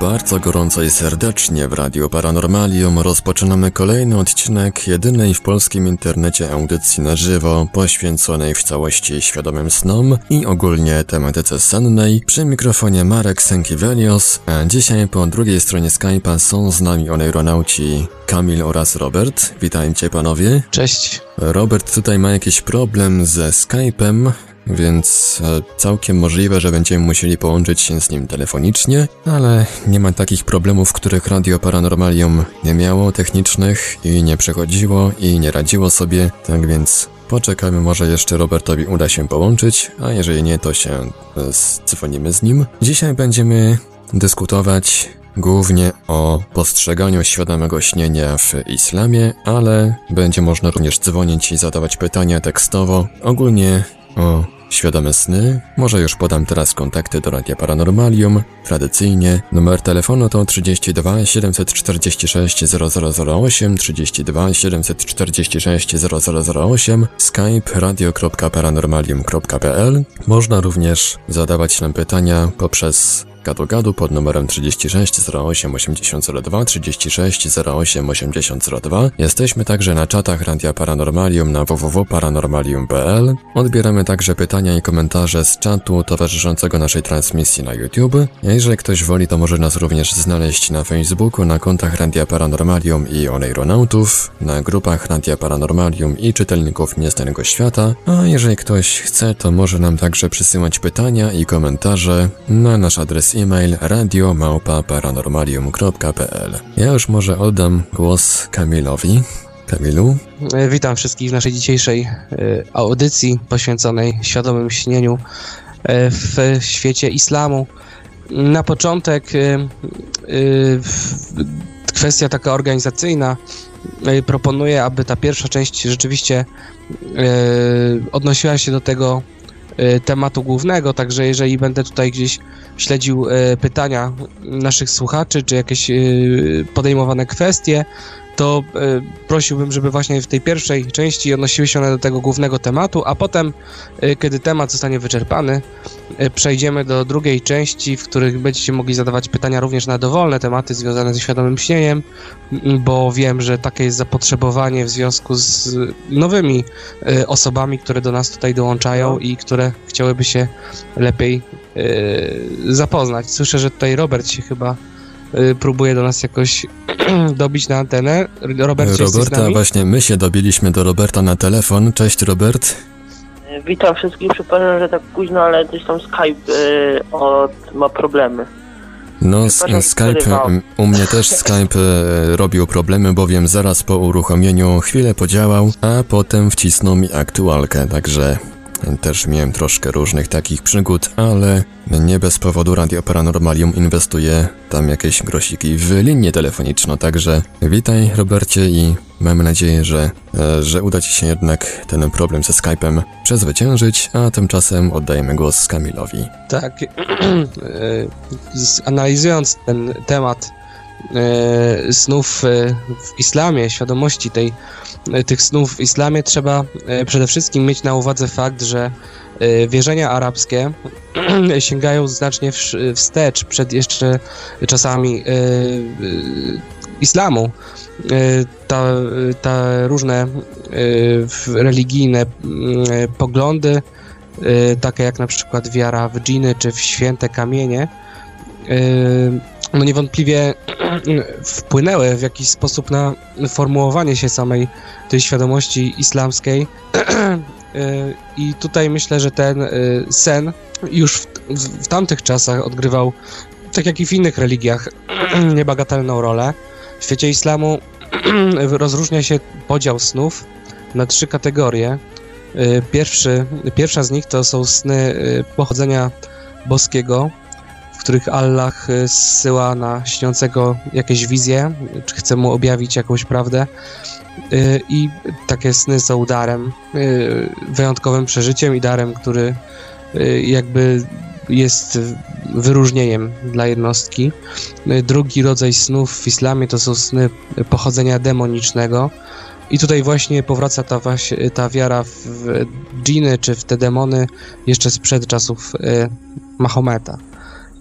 bardzo gorąco i serdecznie w Radio Paranormalium. Rozpoczynamy kolejny odcinek jedynej w polskim internecie audycji na żywo, poświęconej w całości świadomym snom i ogólnie tematyce sennej. Przy mikrofonie Marek Sękiewelios, a dzisiaj po drugiej stronie Skype'a są z nami oneironauci Kamil oraz Robert. Witajcie panowie. Cześć. Robert tutaj ma jakiś problem ze Skype'em, więc e, całkiem możliwe, że będziemy musieli połączyć się z nim telefonicznie, ale nie ma takich problemów, których Radio Paranormalium nie miało technicznych i nie przechodziło i nie radziło sobie, tak więc poczekamy, może jeszcze Robertowi uda się połączyć, a jeżeli nie, to się e, dzwonimy z nim. Dzisiaj będziemy dyskutować głównie o postrzeganiu świadomego śnienia w islamie, ale będzie można również dzwonić i zadawać pytania tekstowo, ogólnie o Świadome sny? Może już podam teraz kontakty do Radia Paranormalium. Tradycyjnie numer telefonu to 32 746 0008, 32 746 0008, skype radio.paranormalium.pl. Można również zadawać nam pytania poprzez Gadu Gadu pod numerem 36 08 8002 36 08 8002. Jesteśmy także na czatach Radia Paranormalium na www.paranormalium.pl. Odbieramy także pytania i komentarze z czatu towarzyszącego naszej transmisji na YouTube. Jeżeli ktoś woli, to może nas również znaleźć na Facebooku, na kontach Radia Paranormalium i Oneironautów, na grupach Radia Paranormalium i czytelników Niestanego Świata. A jeżeli ktoś chce, to może nam także przysyłać pytania i komentarze na nasz adres e-mail radiomałpa-paranormalium.pl Ja już może oddam głos Kamilowi. Kamilu? E, witam wszystkich w naszej dzisiejszej e, audycji poświęconej świadomym śnieniu e, w świecie islamu. Na początek kwestia taka organizacyjna. Proponuję, aby ta pierwsza część rzeczywiście odnosiła się do tego tematu głównego, także jeżeli będę tutaj gdzieś śledził y, pytania naszych słuchaczy, czy jakieś y, podejmowane kwestie, to prosiłbym, żeby właśnie w tej pierwszej części odnosiły się one do tego głównego tematu, a potem, kiedy temat zostanie wyczerpany, przejdziemy do drugiej części, w których będziecie mogli zadawać pytania również na dowolne tematy związane ze świadomym śnieniem, bo wiem, że takie jest zapotrzebowanie w związku z nowymi osobami, które do nas tutaj dołączają no. i które chciałyby się lepiej zapoznać. Słyszę, że tutaj Robert się chyba próbuje do nas jakoś dobić na antenę. Robert, Roberta, właśnie my się dobiliśmy do Roberta na telefon. Cześć Robert. Witam wszystkich, przepraszam, że tak późno, ale gdzieś tam Skype y, od, ma problemy. No, Skype, u mnie też Skype e, robił problemy, bowiem zaraz po uruchomieniu chwilę podziałał, a potem wcisnął mi aktualkę, także też miałem troszkę różnych takich przygód, ale nie bez powodu Radio Paranormalium inwestuje tam jakieś grosiki w linię telefoniczną, także witaj Robercie i mam nadzieję, że, e, że uda Ci się jednak ten problem ze Skype'em przezwyciężyć, a tymczasem oddajemy głos Kamilowi. Tak, e, analizując ten temat snów w islamie, świadomości tej E, tych snów w islamie trzeba e, przede wszystkim mieć na uwadze fakt, że e, wierzenia arabskie sięgają znacznie wstecz przed jeszcze czasami islamu. Ta, ta różne religijne poglądy, takie jak na przykład wiara w dżiny czy w święte kamienie, no niewątpliwie wpłynęły w jakiś sposób na formułowanie się samej tej świadomości islamskiej. I tutaj myślę, że ten y, sen już w, w, tamtych czasach odgrywał, tak jak i w innych religiach, niebagatelną rolę. W świecie islamu rozróżnia się podział snów na trzy kategorie. Y, pierwszy, pierwsza z nich to są sny y, pochodzenia boskiego, których Allah zsyła na śniącego jakieś wizje, czy chce mu objawić jakąś prawdę. I takie sny są darem, wyjątkowym przeżyciem i darem, który jakby jest wyróżnieniem dla jednostki. Drugi rodzaj snów w islamie to są sny pochodzenia demonicznego. I tutaj właśnie powraca ta, ta wiara w dżiny czy w te demony jeszcze sprzed czasów y, Mahometa.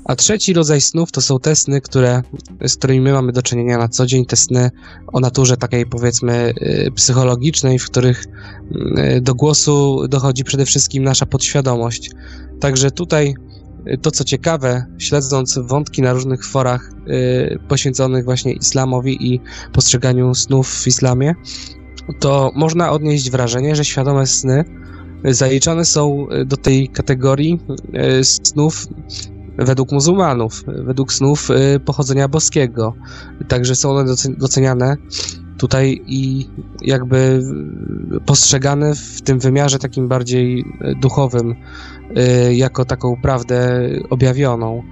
A trzeci rodzaj snów to są te sny, które, z którymi my mamy do czynienia na co dzień, te sny o naturze takiej powiedzmy y, psychologicznej, w których y, do głosu dochodzi przede wszystkim nasza podświadomość. Także tutaj to, co ciekawe, śledząc wątki na różnych forach y, poświęconych właśnie islamowi i postrzeganiu snów w islamie, to można odnieść wrażenie, że świadome sny zaliczane są do tej kategorii y, snów według muzułmanów, według snów y, pochodzenia boskiego. Także są one doceniane tutaj i jakby postrzegane w tym wymiarze takim bardziej duchowym, Y, jako taką prawdę objawioną.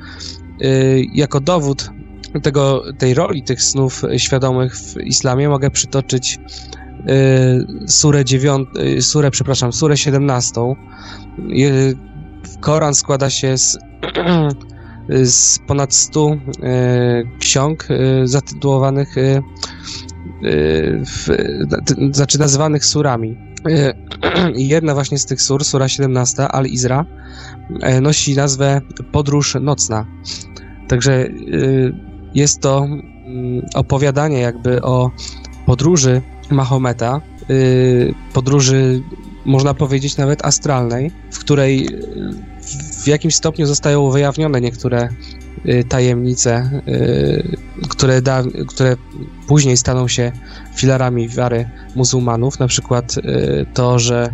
Y, jako dowód tego, tej roli tych snów świadomych w islamie mogę przytoczyć y, surę, dziewiąt, surę, przepraszam, surę 17. Koran składa się z, z ponad 100 ksiąg zatytułowanych, w, znaczy nazywanych surami. Jedna właśnie z tych sur, sura 17, Al-Izra, e, nosi nazwę Podróż Nocna. Także e, jest to mm, opowiadanie jakby o podróży Mahometa, e, podróży można powiedzieć nawet astralnej, w której w jakimś stopniu zostają wyjawnione niektóre Y, tajemnice, y, które, da, które później staną się filarami wiary muzułmanów, na przykład y, to, że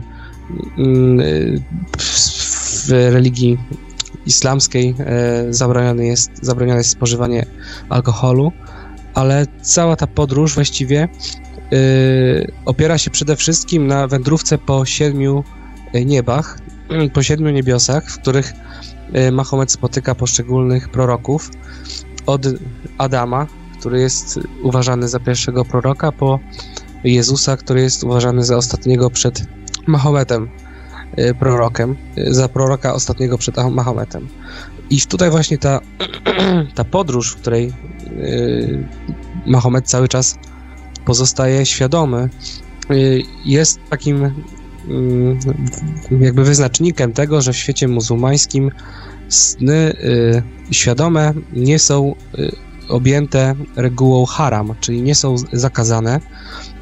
mm, w religii islamskiej zabronione jest, zabronione jest spożywanie alkoholu, ale cała ta podróż właściwie opiera się przede wszystkim na wędrówce po siedmiu niebach, po siedmiu niebiosach, w których Y, Mahomet spotyka poszczególnych proroków od Adama, który jest uważany za pierwszego proroka, po Jezusa, który jest uważany za ostatniego przed Mahometem y, prorokiem, y, za proroka ostatniego przed Mahometem. I tutaj właśnie ta, ta podróż, w której Mahomet cały czas pozostaje świadomy, jest takim Mm, jakby wyznacznikiem tego, że w świecie muzułmańskim sny y, świadome nie są y, objęte regułą haram, czyli nie są zakazane,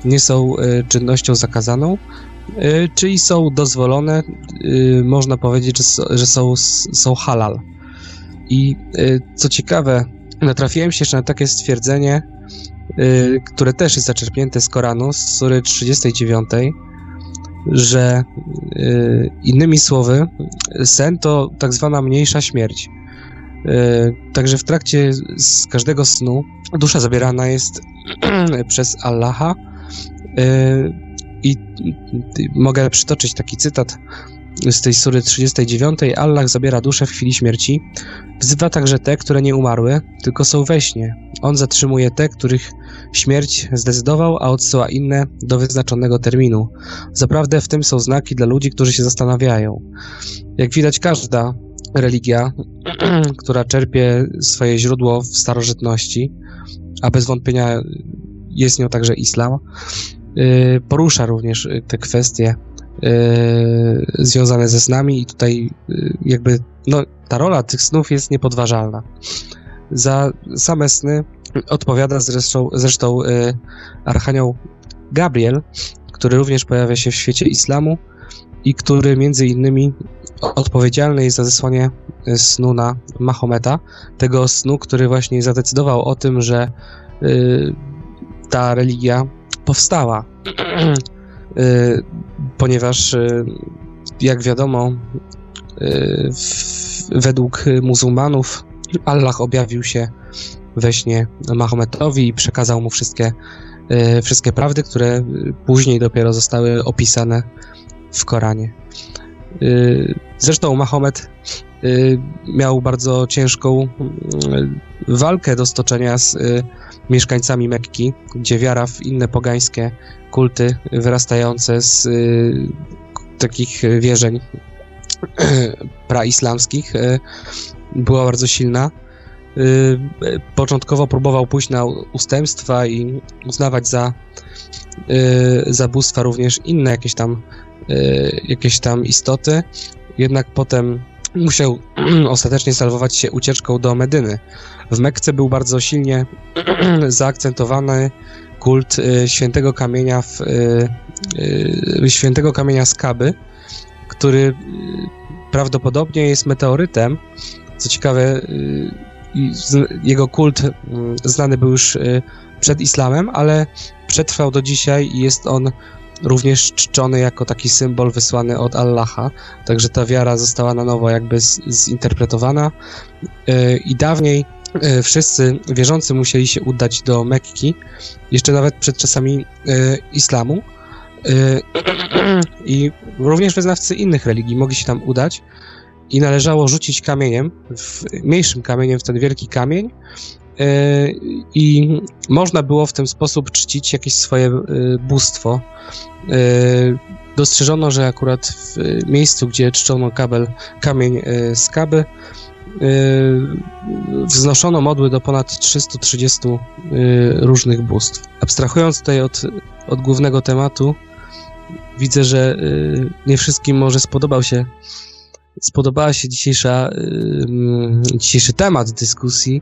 nie są y, czynnością zakazaną, y, czyli są dozwolone, y, można powiedzieć, że, są, są halal. I y, co ciekawe, natrafiłem się jeszcze na takie stwierdzenie, które też jest zaczerpnięte z Koranu, z sury 39, że y, innymi słowy, sen to tak zwana mniejsza śmierć. Y, także w trakcie z każdego snu dusza zabierana jest przez Allaha y, i mogę przytoczyć taki cytat z tej sury 39. Allah zabiera duszę w chwili śmierci. Wzywa także te, które nie umarły, tylko są we śnie. On zatrzymuje te, których śmierć zdecydował, a odsyła inne do wyznaczonego terminu. Zaprawdę w tym są znaki dla ludzi, którzy się zastanawiają. Jak widać, każda religia, która czerpie swoje źródło w starożytności, a bez wątpienia jest nią także islam, y, porusza również te kwestie Yy, związane ze snami i tutaj jakby no, ta rola tych snów jest niepodważalna. Za same sny odpowiada zresztą, zresztą yy, Archanioł Gabriel, który również pojawia się w świecie islamu i który między innymi odpowiedzialny jest za zesłanie snu na Mahometa, tego snu, który właśnie zadecydował o tym, że ta religia powstała. Y, ponieważ y, jak wiadomo, y, według muzułmanów Allah objawił się we śnie Mahometowi i przekazał mu wszystkie, wszystkie prawdy, które później dopiero zostały opisane w Koranie. Zresztą Mahomet miał bardzo ciężką walkę do stoczenia z mieszkańcami Mekki, gdzie wiara w inne pogańskie kulty wyrastające z takich wierzeń praislamskich była bardzo silna. Początkowo próbował pójść na ustępstwa i uznawać za zabóstwa również inne jakieś tam jakieś tam istoty, jednak potem musiał ostatecznie salwować się ucieczką do Medyny. W Mekce był bardzo silnie zaakcentowany kult świętego kamienia w, świętego kamienia Skaby, który prawdopodobnie jest meteorytem. Co ciekawe, jego kult znany był już przed islamem, ale przetrwał do dzisiaj i jest on również czczony jako taki symbol wysłany od Allaha, także ta wiara została na nowo jakby zinterpretowana. I dawniej wszyscy wierzący musieli się udać do Mekki, jeszcze nawet przed czasami islamu. I również wyznawcy innych religii mogli się tam udać i należało rzucić kamieniem, w, mniejszym kamieniem w ten wielki kamień i można było w ten sposób czcić jakieś swoje bóstwo. Dostrzeżono, że akurat w miejscu, gdzie czczono kabel, kamień z kaby, wznoszono modły do ponad 330 różnych bóstw. Abstrahując tutaj od, od głównego tematu, widzę, że nie wszystkim może spodobał się spodobała się dzisiejsza, dzisiejszy temat dyskusji,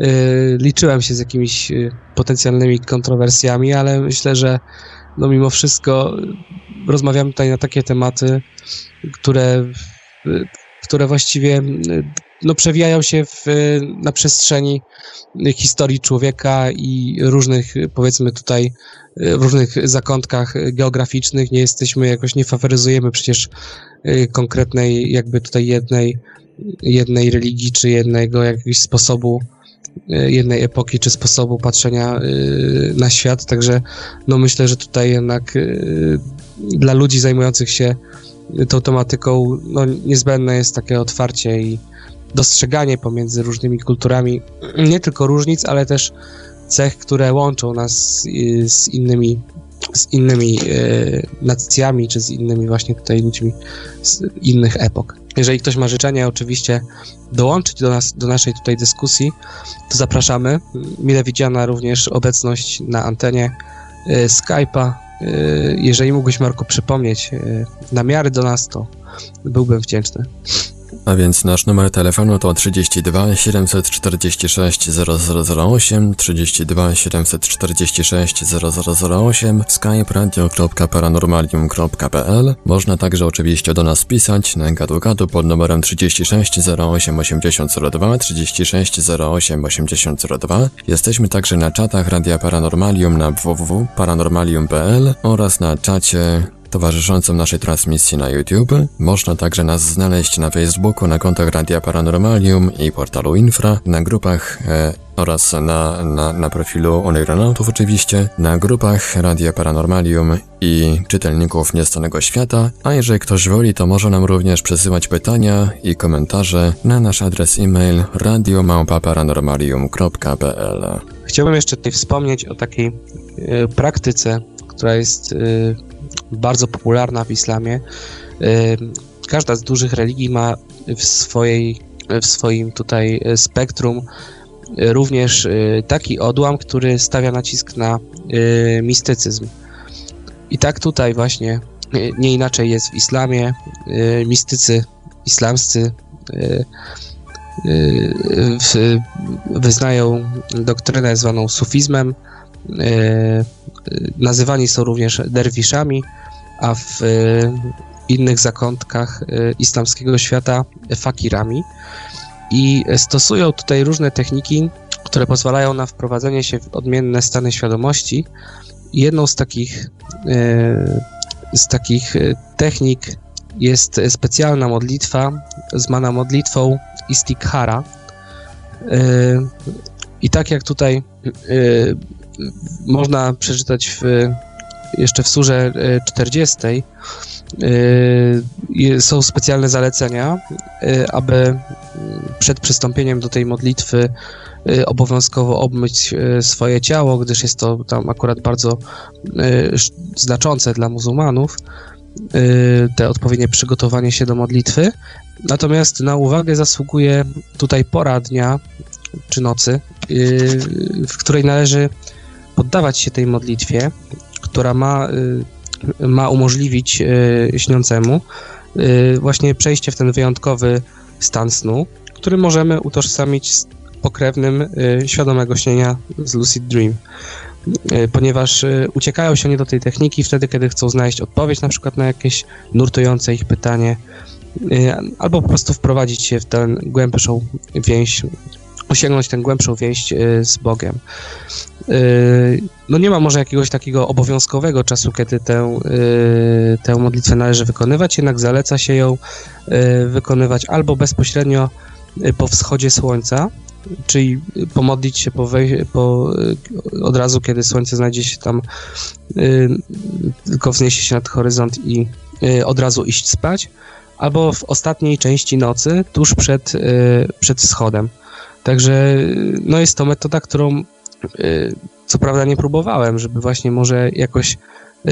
Y, liczyłem się z jakimiś y, potencjalnymi kontrowersjami, ale myślę, że no mimo wszystko rozmawiamy tutaj na takie tematy, które, y, które właściwie no, przewijają się w, na przestrzeni historii człowieka i różnych, powiedzmy tutaj, w różnych zakątkach geograficznych. Nie jesteśmy, jakoś nie faworyzujemy przecież konkretnej, jakby tutaj jednej, jednej religii czy jednego jakiegoś sposobu E, jednej epoki czy sposobu patrzenia e, na świat, także no myślę, że tutaj jednak dla ludzi zajmujących się tą tematyką no niezbędne jest takie otwarcie i dostrzeganie pomiędzy różnymi kulturami nie tylko różnic, ale też cech, które łączą nas z innymi z innymi nacjami, czy z innymi właśnie tutaj ludźmi z innych epok. Jeżeli ktoś ma życzenie oczywiście dołączyć do nas, do naszej tutaj dyskusji, to zapraszamy. Mile widziana również obecność na antenie y, Skype'a. Y, jeżeli mógłbyś, Marku, przypomnieć y, namiary do nas, to byłbym wdzięczny. A więc nasz numer telefonu to 32 746 0008, 32 746 0008, skype radio.paranormalium.pl. Można także oczywiście do nas pisać na gadu pod numerem 36 08 8002, 36 08 8002. Jesteśmy także na czatach Radia Paranormalium na www.paranormalium.pl oraz na czacie towarzyszącym naszej transmisji na YouTube. Można także nas znaleźć na Facebooku, na kontach Radia Paranormalium i portalu Infra, na grupach e, oraz na, na, na profilu Oneironautów oczywiście, na grupach Radia Paranormalium i czytelników Niestanego Świata, a jeżeli ktoś woli, to może nam również przesyłać pytania i komentarze na nasz adres e-mail radiomałpa-paranormalium.pl Chciałbym jeszcze tutaj wspomnieć o takiej y, praktyce, która jest y, bardzo popularna w islamie. Każda z dużych religii ma w, swojej, w swoim tutaj e, spektrum e, również e, taki odłam, który stawia nacisk na mistycyzm. I tak tutaj właśnie nie inaczej jest w islamie. Mistycy islamscy wyznają doktrynę zwaną sufizmem. Nazywani są również derwiszami, a w y, innych zakątkach y, islamskiego świata fakirami. I stosują tutaj różne techniki, które pozwalają na wprowadzenie się w odmienne stany świadomości. Jedną z takich, y, z takich technik jest specjalna modlitwa, zwana modlitwą Istikhara. I tak jak tutaj można przeczytać w jeszcze w surze 40 są specjalne zalecenia, aby przed przystąpieniem do tej modlitwy obowiązkowo obmyć swoje ciało, gdyż jest to tam akurat bardzo znaczące dla muzułmanów, te odpowiednie przygotowanie się do modlitwy. Natomiast na uwagę zasługuje tutaj pora dnia czy nocy, w której należy poddawać się tej modlitwie, która ma, y, ma umożliwić y, śniącemu y, właśnie przejście w ten wyjątkowy stan snu, który możemy utożsamić z pokrewnym świadomego śnienia z Lucid Dream. Ponieważ uciekają się nie do tej techniki wtedy, kiedy chcą znaleźć odpowiedź na przykład na jakieś nurtujące ich pytanie, albo po prostu wprowadzić się w tę głębszą więź osiągnąć tę głębszą więź y, z Bogiem. Y, no nie ma może jakiegoś takiego obowiązkowego czasu, kiedy tę, y, tę modlitwę należy wykonywać, jednak zaleca się ją wykonywać albo bezpośrednio po wschodzie słońca, czyli pomodlić się po, po od razu, kiedy słońce znajdzie się tam, tylko wzniesie się nad horyzont i od razu iść spać, albo w ostatniej części nocy, tuż przed, przed wschodem. Także no jest to metoda, którą y, co prawda nie próbowałem, żeby właśnie może jakoś y,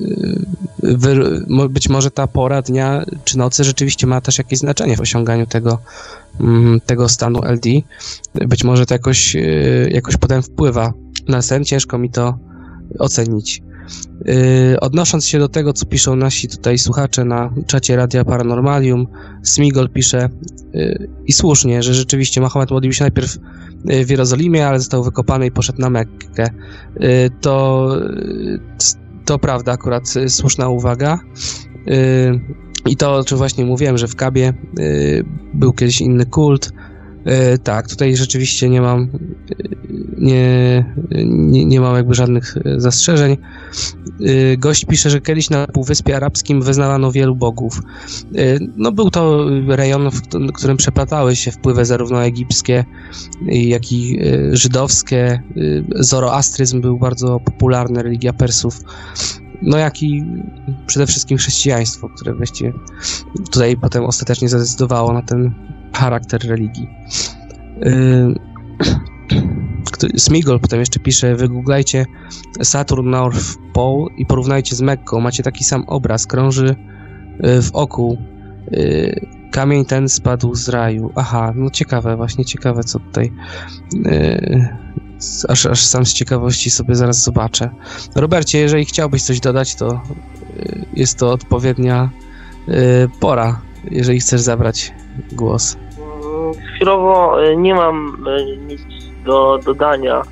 y, być może ta pora dnia czy nocy rzeczywiście ma też jakieś znaczenie w osiąganiu tego, mm, tego stanu LD. Być może to jakoś, jakoś potem wpływa na sen, ciężko mi to ocenić. Yy, odnosząc się do tego, co piszą nasi tutaj słuchacze na czacie Radia Paranormalium, Smigol pisze yy, i słusznie, że rzeczywiście Mahomet modlił się najpierw yy, w Jerozolimie, ale został wykopany i poszedł na Mekkę. To, to prawda, akurat słuszna uwaga. I to, o czym właśnie mówiłem, że w Kabie był kiedyś inny kult, tak, tutaj rzeczywiście nie mam nie, nie, nie mam jakby żadnych e, zastrzeżeń. E, gość pisze, że kiedyś na Półwyspie Arabskim wyznawano wielu bogów. No był to rejon, w którym przeplatały się wpływy zarówno egipskie, jak i żydowskie. Zoroastryzm był bardzo popularny, religia Persów no jak i przede wszystkim chrześcijaństwo, które właściwie tutaj potem ostatecznie zadecydowało na ten charakter religii. Yy, Smigol potem jeszcze pisze, wygooglajcie Saturn North Pole i porównajcie z Mekką. Macie taki sam obraz, krąży yy, w oku. Yy, kamień ten spadł z raju. Aha, no ciekawe, właśnie ciekawe co tutaj. Aż, aż sam z ciekawości sobie zaraz zobaczę. Robercie, jeżeli chciałbyś coś dodać, to jest to odpowiednia pora, jeżeli chcesz zabrać głos. Chwilowo e, nie mam e, nic do dodania.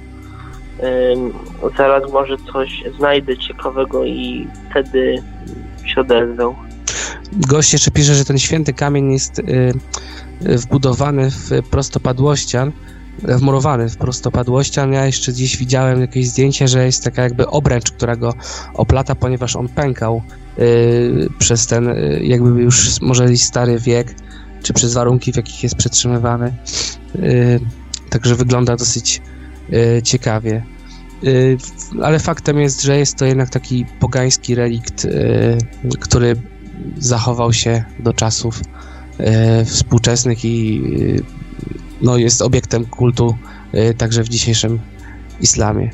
Zaraz może coś znajdę ciekawego i wtedy się odezwę. Gość jeszcze pisze, że ten święty kamień jest e, wbudowany w prostopadłościan, wmurowany w prostopadłościan. Ja jeszcze gdzieś widziałem jakieś zdjęcie, że jest taka jakby obręcz, która go oplata, ponieważ on pękał przez ten jakby już może stary wiek czy przez warunki, w jakich jest przetrzymywany. Y, także wygląda dosyć y, ciekawie. Y, ale faktem jest, że jest to jednak taki pogański relikt, który zachował się do czasów współczesnych i no, jest obiektem kultu także w dzisiejszym islamie.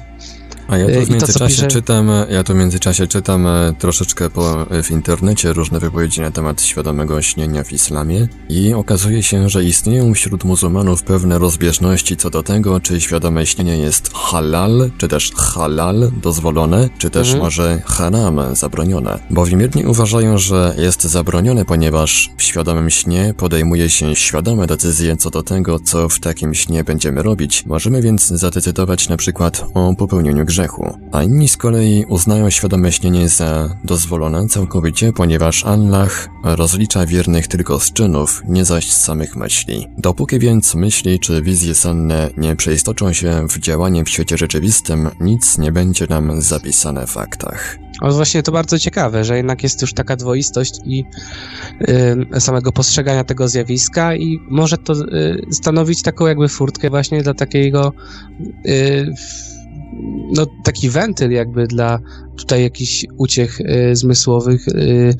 A ja tu w międzyczasie pisze... czytam, ja tu w międzyczasie czytam e, troszeczkę po, w internecie różne wypowiedzi na temat świadomego śnienia w islamie i okazuje się, że istnieją wśród muzułmanów pewne rozbieżności co do tego, czy świadome śnienie jest halal, czy też halal dozwolone, czy też mhm. może haram zabronione. Bowiem jedni uważają, że jest zabronione, ponieważ w świadomym śnie podejmuje się świadome decyzje co do tego, co w takim śnie będziemy robić. Możemy więc zadecydować na przykład o popełnieniu grzechu, a inni z kolei uznają świadome śnienie za dozwolone całkowicie, ponieważ Allah rozlicza wiernych tylko z czynów, nie zaś z samych myśli. Dopóki więc myśli czy wizje senne nie przeistoczą się w działanie w świecie rzeczywistym, nic nie będzie nam zapisane w faktach. Ale właśnie to bardzo ciekawe, że jednak jest już taka dwoistość i y, samego postrzegania tego zjawiska i może to y, stanowić taką jakby furtkę właśnie dla takiego y, no, taki wentyl jakby dla tutaj jakichś uciech y, zmysłowych y,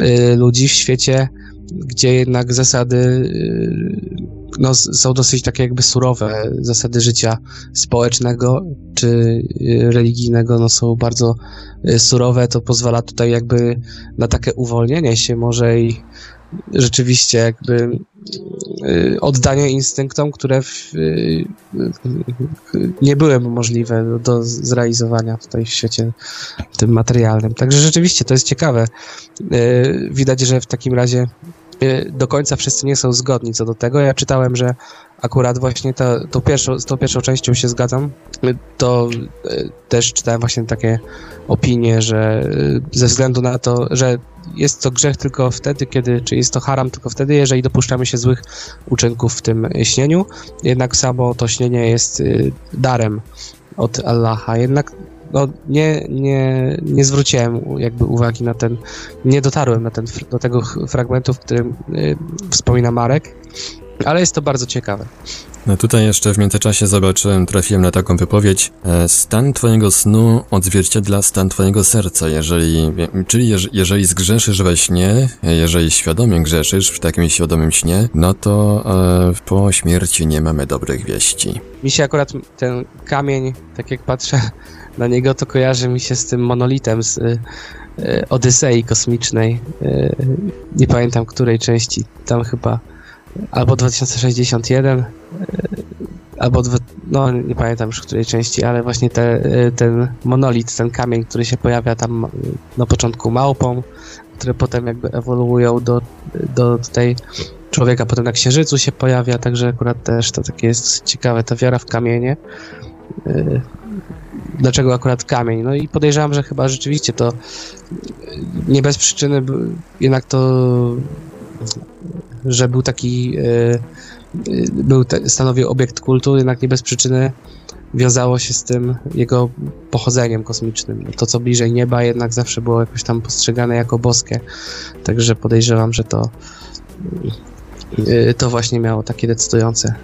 y, ludzi w świecie, gdzie jednak zasady y, no, są dosyć takie jakby surowe. Zasady życia społecznego czy y, religijnego no, są bardzo y, surowe. To pozwala tutaj jakby na takie uwolnienie się może i rzeczywiście jakby y, oddanie instynktom, które w, y, nie były możliwe do, do zrealizowania tutaj w świecie tym materialnym. Także rzeczywiście to jest ciekawe. Y, widać, że w takim razie do końca wszyscy nie są zgodni co do tego. Ja czytałem, że akurat właśnie ta, tą pierwszą, z tą pierwszą częścią się zgadzam. Y, To y, też czytałem właśnie takie opinie, że y, ze względu na to, że jest to grzech tylko wtedy, kiedy, czy jest to haram tylko wtedy, jeżeli dopuszczamy się złych uczynków w tym śnieniu. Jednak samo to śnienie jest y, darem od Allaha. Jednak no, nie, nie, nie zwróciłem jakby uwagi na ten, nie dotarłem na ten, do tego fragmentu, w którym y, wspomina Marek, ale jest to bardzo ciekawe. No tutaj jeszcze w międzyczasie zobaczyłem, trafiłem na taką wypowiedź. e, Stan twojego snu odzwierciedla stan twojego serca. Jeżeli, czyli jeż- jeżeli zgrzeszysz we śnie, e, jeżeli świadomie grzeszysz w takim świadomym śnie, no to e, po śmierci nie mamy dobrych wieści. Mi się akurat ten kamień, tak jak patrzę na niego, to kojarzy mi się z tym monolitem z y, y, Odysei kosmicznej. Y, nie pamiętam której części. Tam chyba albo 2061, y, albo dwa, no nie pamiętam już której części, ale właśnie te, y, ten monolit, ten kamień, który się pojawia tam y, na początku małpą, które potem jakby ewoluują do, do tutaj człowieka, potem na księżycu się pojawia, także akurat też to takie jest ciekawe, ta wiara w kamienie. Dlaczego akurat kamień? No i podejrzewam, że chyba rzeczywiście to yy, nie bez przyczyny jednak to, że był taki, yy, yy, był stanowił obiekt kultu, jednak nie bez przyczyny wiązało się z tym jego pochodzeniem kosmicznym. To, co bliżej nieba, jednak zawsze było jakoś tam postrzegane jako boskie. Także podejrzewam, że to to właśnie miało takie decydujące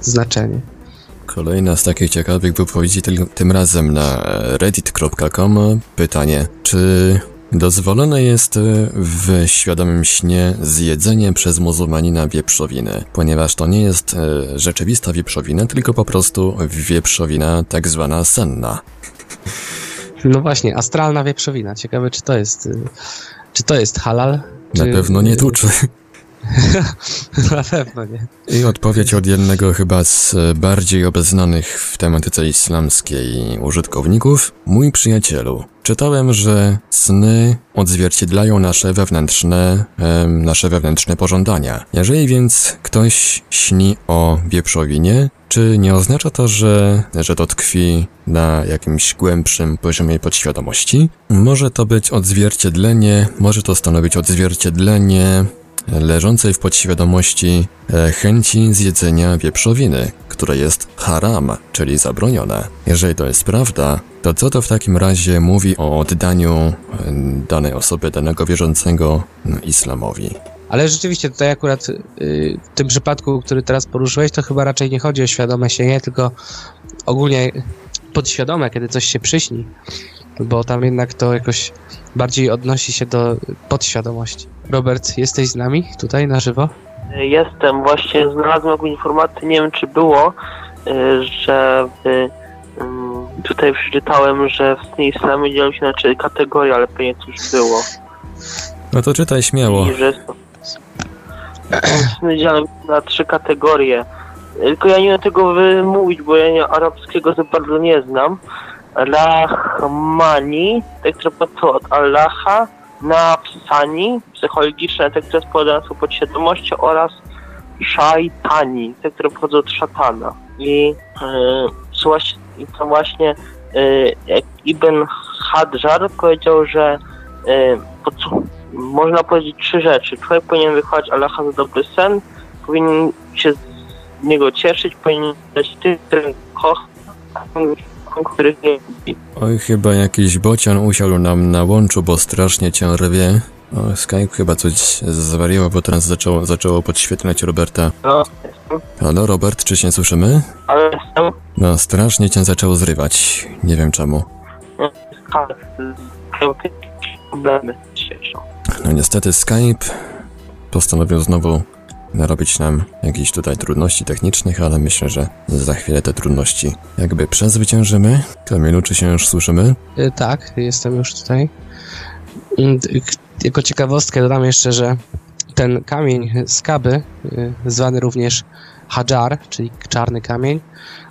znaczenie. Kolejna z takich ciekawych wypowiedzi tym, razem na reddit.com. Pytanie, czy dozwolone jest e, w świadomym śnie zjedzenie przez muzułmanina wieprzowiny, ponieważ to nie jest e, rzeczywista wieprzowina, tylko po prostu wieprzowina tak zwana senna. No właśnie, astralna wieprzowina. Ciekawe, czy to jest, czy to jest halal? Na czy, pewno nie tuczy. Na pewno nie. I odpowiedź od jednego chyba z e, bardziej obeznanych w tematyce islamskiej użytkowników. Mój przyjacielu, czytałem, że sny odzwierciedlają nasze wewnętrzne, em, nasze wewnętrzne pożądania. Jeżeli więc ktoś śni o wieprzowinie, czy nie oznacza to, że, że to tkwi na jakimś głębszym poziomie podświadomości? Może to być odzwierciedlenie, może to stanowić odzwierciedlenie leżącej w podświadomości e, chęci zjedzenia wieprzowiny, które jest haram, czyli zabronione. Jeżeli to jest prawda, to co to w takim razie mówi o oddaniu e, danej osoby, danego wierzącego islamowi? Ale rzeczywiście tutaj akurat y, w tym przypadku, który teraz poruszyłeś, to chyba raczej nie chodzi o świadome sienie, tylko ogólnie podświadome, kiedy coś się przyśni. Bo tam jednak to jakoś bardziej odnosi się do podświadomości. Robert, jesteś z nami tutaj na żywo? Jestem, właśnie znalazłem jakąś informację, nie wiem czy było, y, że y, mm, tutaj przeczytałem, że w islamy dzielą się na trzy kategorie, ale pewnie już było. No to czytaj śmiało. I że są- sny dzielą się na trzy kategorie. Tylko ja nie wiem tego wymówić, bo ja nie, arabskiego za bardzo nie znam. Rahmani, te, które pochodzą od Allaha, Nafsani, psychologiczne, te, które składają się podświadomości oraz Szajtani, te, które pochodzą od szatana. I, yy, i to właśnie yy, Ibn Hadżar powiedział, że co, można powiedzieć trzy rzeczy. Człowiek powinien wychować Allaha za dobry sen, powinien się z niego cieszyć, powinien dać tym, którym kocha, tym, których nie lubi. Oj, chyba jakiś bocian usiadł nam na łączu, bo strasznie cię rwie. O, Skype chyba coś zwariował, bo teraz zaczęło, zaczęło podświetlać Roberta. No. Halo, Robert, czy się słyszymy? Ale jestem. No, strasznie cię zaczęło zrywać. Nie wiem czemu. Problemy. No niestety Skype postanowił znowu narobić nam jakichś tutaj trudności technicznych, ale myślę, że za chwilę te trudności jakby przezwyciężymy. Kamilu, czy się już słyszymy? Y, Tak, jestem już tutaj. Mm, Jako ciekawostkę dodam jeszcze, że ten kamień z Kaby, y, zwany również Hajar, czyli czarny kamień,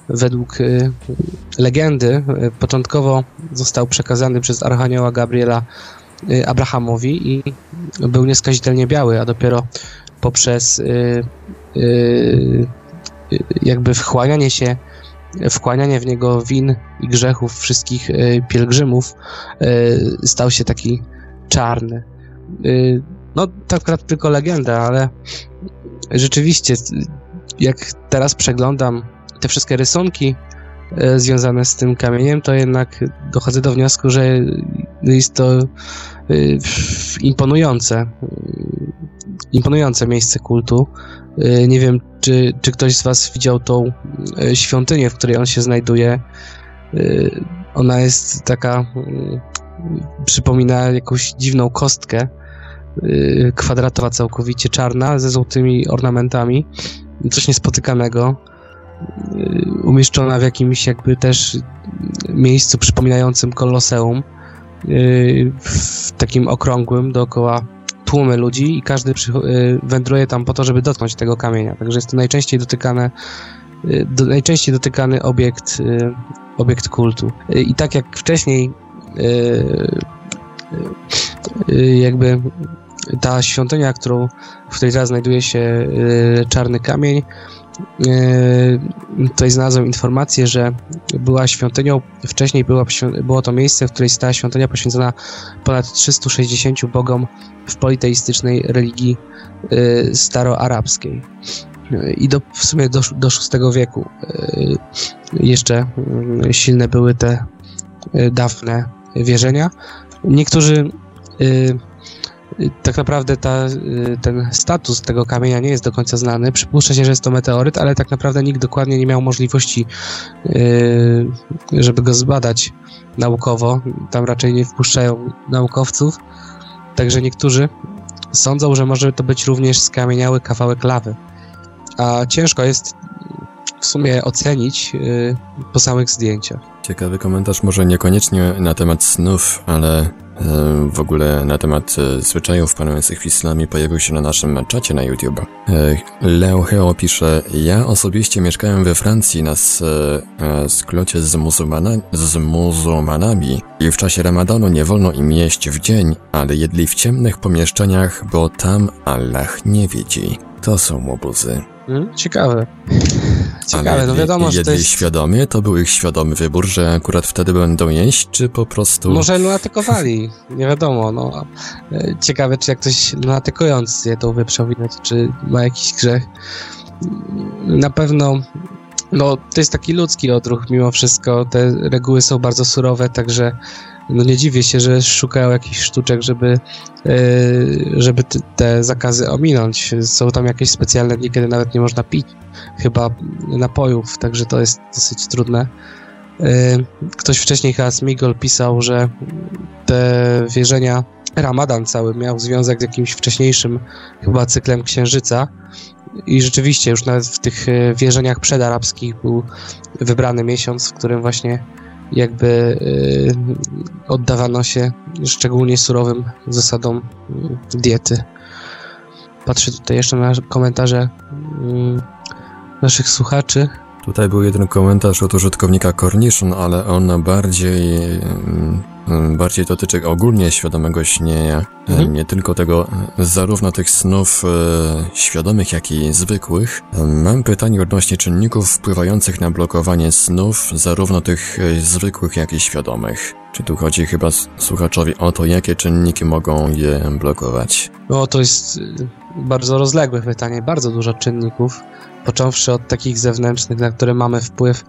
według y, legendy początkowo został przekazany przez Archanioła Gabriela Abrahamowi i był nieskazitelnie biały, a dopiero poprzez y, y, jakby wchłanianie się wkłanianie w niego win i grzechów wszystkich y, pielgrzymów stał się taki czarny. No, tak naprawdę tylko legenda, ale rzeczywiście, jak teraz przeglądam te wszystkie rysunki związane z tym kamieniem, to jednak dochodzę do wniosku, że jest to imponujące. Imponujące miejsce kultu. Y, Nie wiem, czy, czy ktoś z Was widział tą y, świątynię, w której on się znajduje. Y, Ona jest taka, y, przypomina jakąś dziwną kostkę, kwadratowa całkowicie czarna, ze złotymi ornamentami. Coś niespotykanego. Umieszczona w jakimś jakby też miejscu przypominającym koloseum. W takim okrągłym dookoła tłumy ludzi i każdy przycho- y, wędruje tam po to, żeby dotknąć tego kamienia. Także jest to najczęściej dotykane, y, do, najczęściej dotykany obiekt, y, obiekt kultu. I tak jak wcześniej jakby ta świątynia, którą, w której teraz znajduje się czarny kamień, tutaj znalazłem informację, że była świątynią, wcześniej była, było to miejsce, w której stała świątynia poświęcona ponad 360 bogom w politeistycznej religii y, staroarabskiej. Y, I do, w sumie do, do VI wieku jeszcze silne były te dawne wierzenia. Niektórzy tak naprawdę ta, y, ten status tego kamienia nie jest do końca znany. Przypuszcza się, że jest to meteoryt, ale tak naprawdę nikt dokładnie nie miał możliwości, y, żeby go zbadać naukowo. Tam raczej nie wpuszczają naukowców. Także niektórzy sądzą, że może to być również skamieniały kawałek lawy. A ciężko jest w sumie ocenić y, po samych zdjęciach. Ciekawy komentarz, może niekoniecznie na temat snów, ale w ogóle na temat e, zwyczajów panujących w islamie pojawił się na naszym czacie na YouTube. E, Leo Heo pisze, ja osobiście mieszkałem we Francji na e, sklocie z, muzułmana, z muzułmanami i w czasie ramadanu nie wolno im jeść w dzień, ale jedli w ciemnych pomieszczeniach, bo tam Allah nie widzi. To są łobuzy. Mm, ciekawe. Ciekawe, Ale no jedli- wiadomo, że to jest... świadomie? To był ich świadomy wybór, że akurat wtedy będą jeść, czy po prostu... Może lunatykowali, nie wiadomo, no. E, Ciekawe, czy jak ktoś lunatykując je tą wieprzowinę, czy ma jakiś grzech. Na pewno, no, to jest taki ludzki odruch mimo wszystko. Te reguły są bardzo surowe, także no nie dziwię się, że szukają jakichś sztuczek, żeby, e, żeby te zakazy ominąć. Są tam jakieś specjalne dni, kiedy nawet nie można pić chyba napojów, także to jest dosyć trudne. E, Ktoś wcześniej, chyba Smigol, pisał, że te wierzenia, Ramadan cały miał związek z jakimś wcześniejszym chyba cyklem księżyca i rzeczywiście już nawet w tych e, wierzeniach przedarabskich był wybrany miesiąc, w którym właśnie jakby e, oddawano się szczególnie surowym zasadom diety. Patrzę tutaj jeszcze na komentarze mm, naszych słuchaczy. Tutaj był jeden komentarz od użytkownika Cornition, ale on bardziej, mm, bardziej dotyczy ogólnie świadomego śnienia. E, Mhm. Nie tylko tego, e, zarówno tych snów e, świadomych, jak i zwykłych. E, Mam pytanie odnośnie czynników wpływających na blokowanie snów, zarówno tych e, zwykłych, jak i świadomych. Czy tu chodzi chyba słuchaczowi o to, jakie czynniki mogą je blokować? No to jest y, bardzo rozległe pytanie, bardzo dużo czynników, począwszy od takich zewnętrznych, na które mamy wpływ,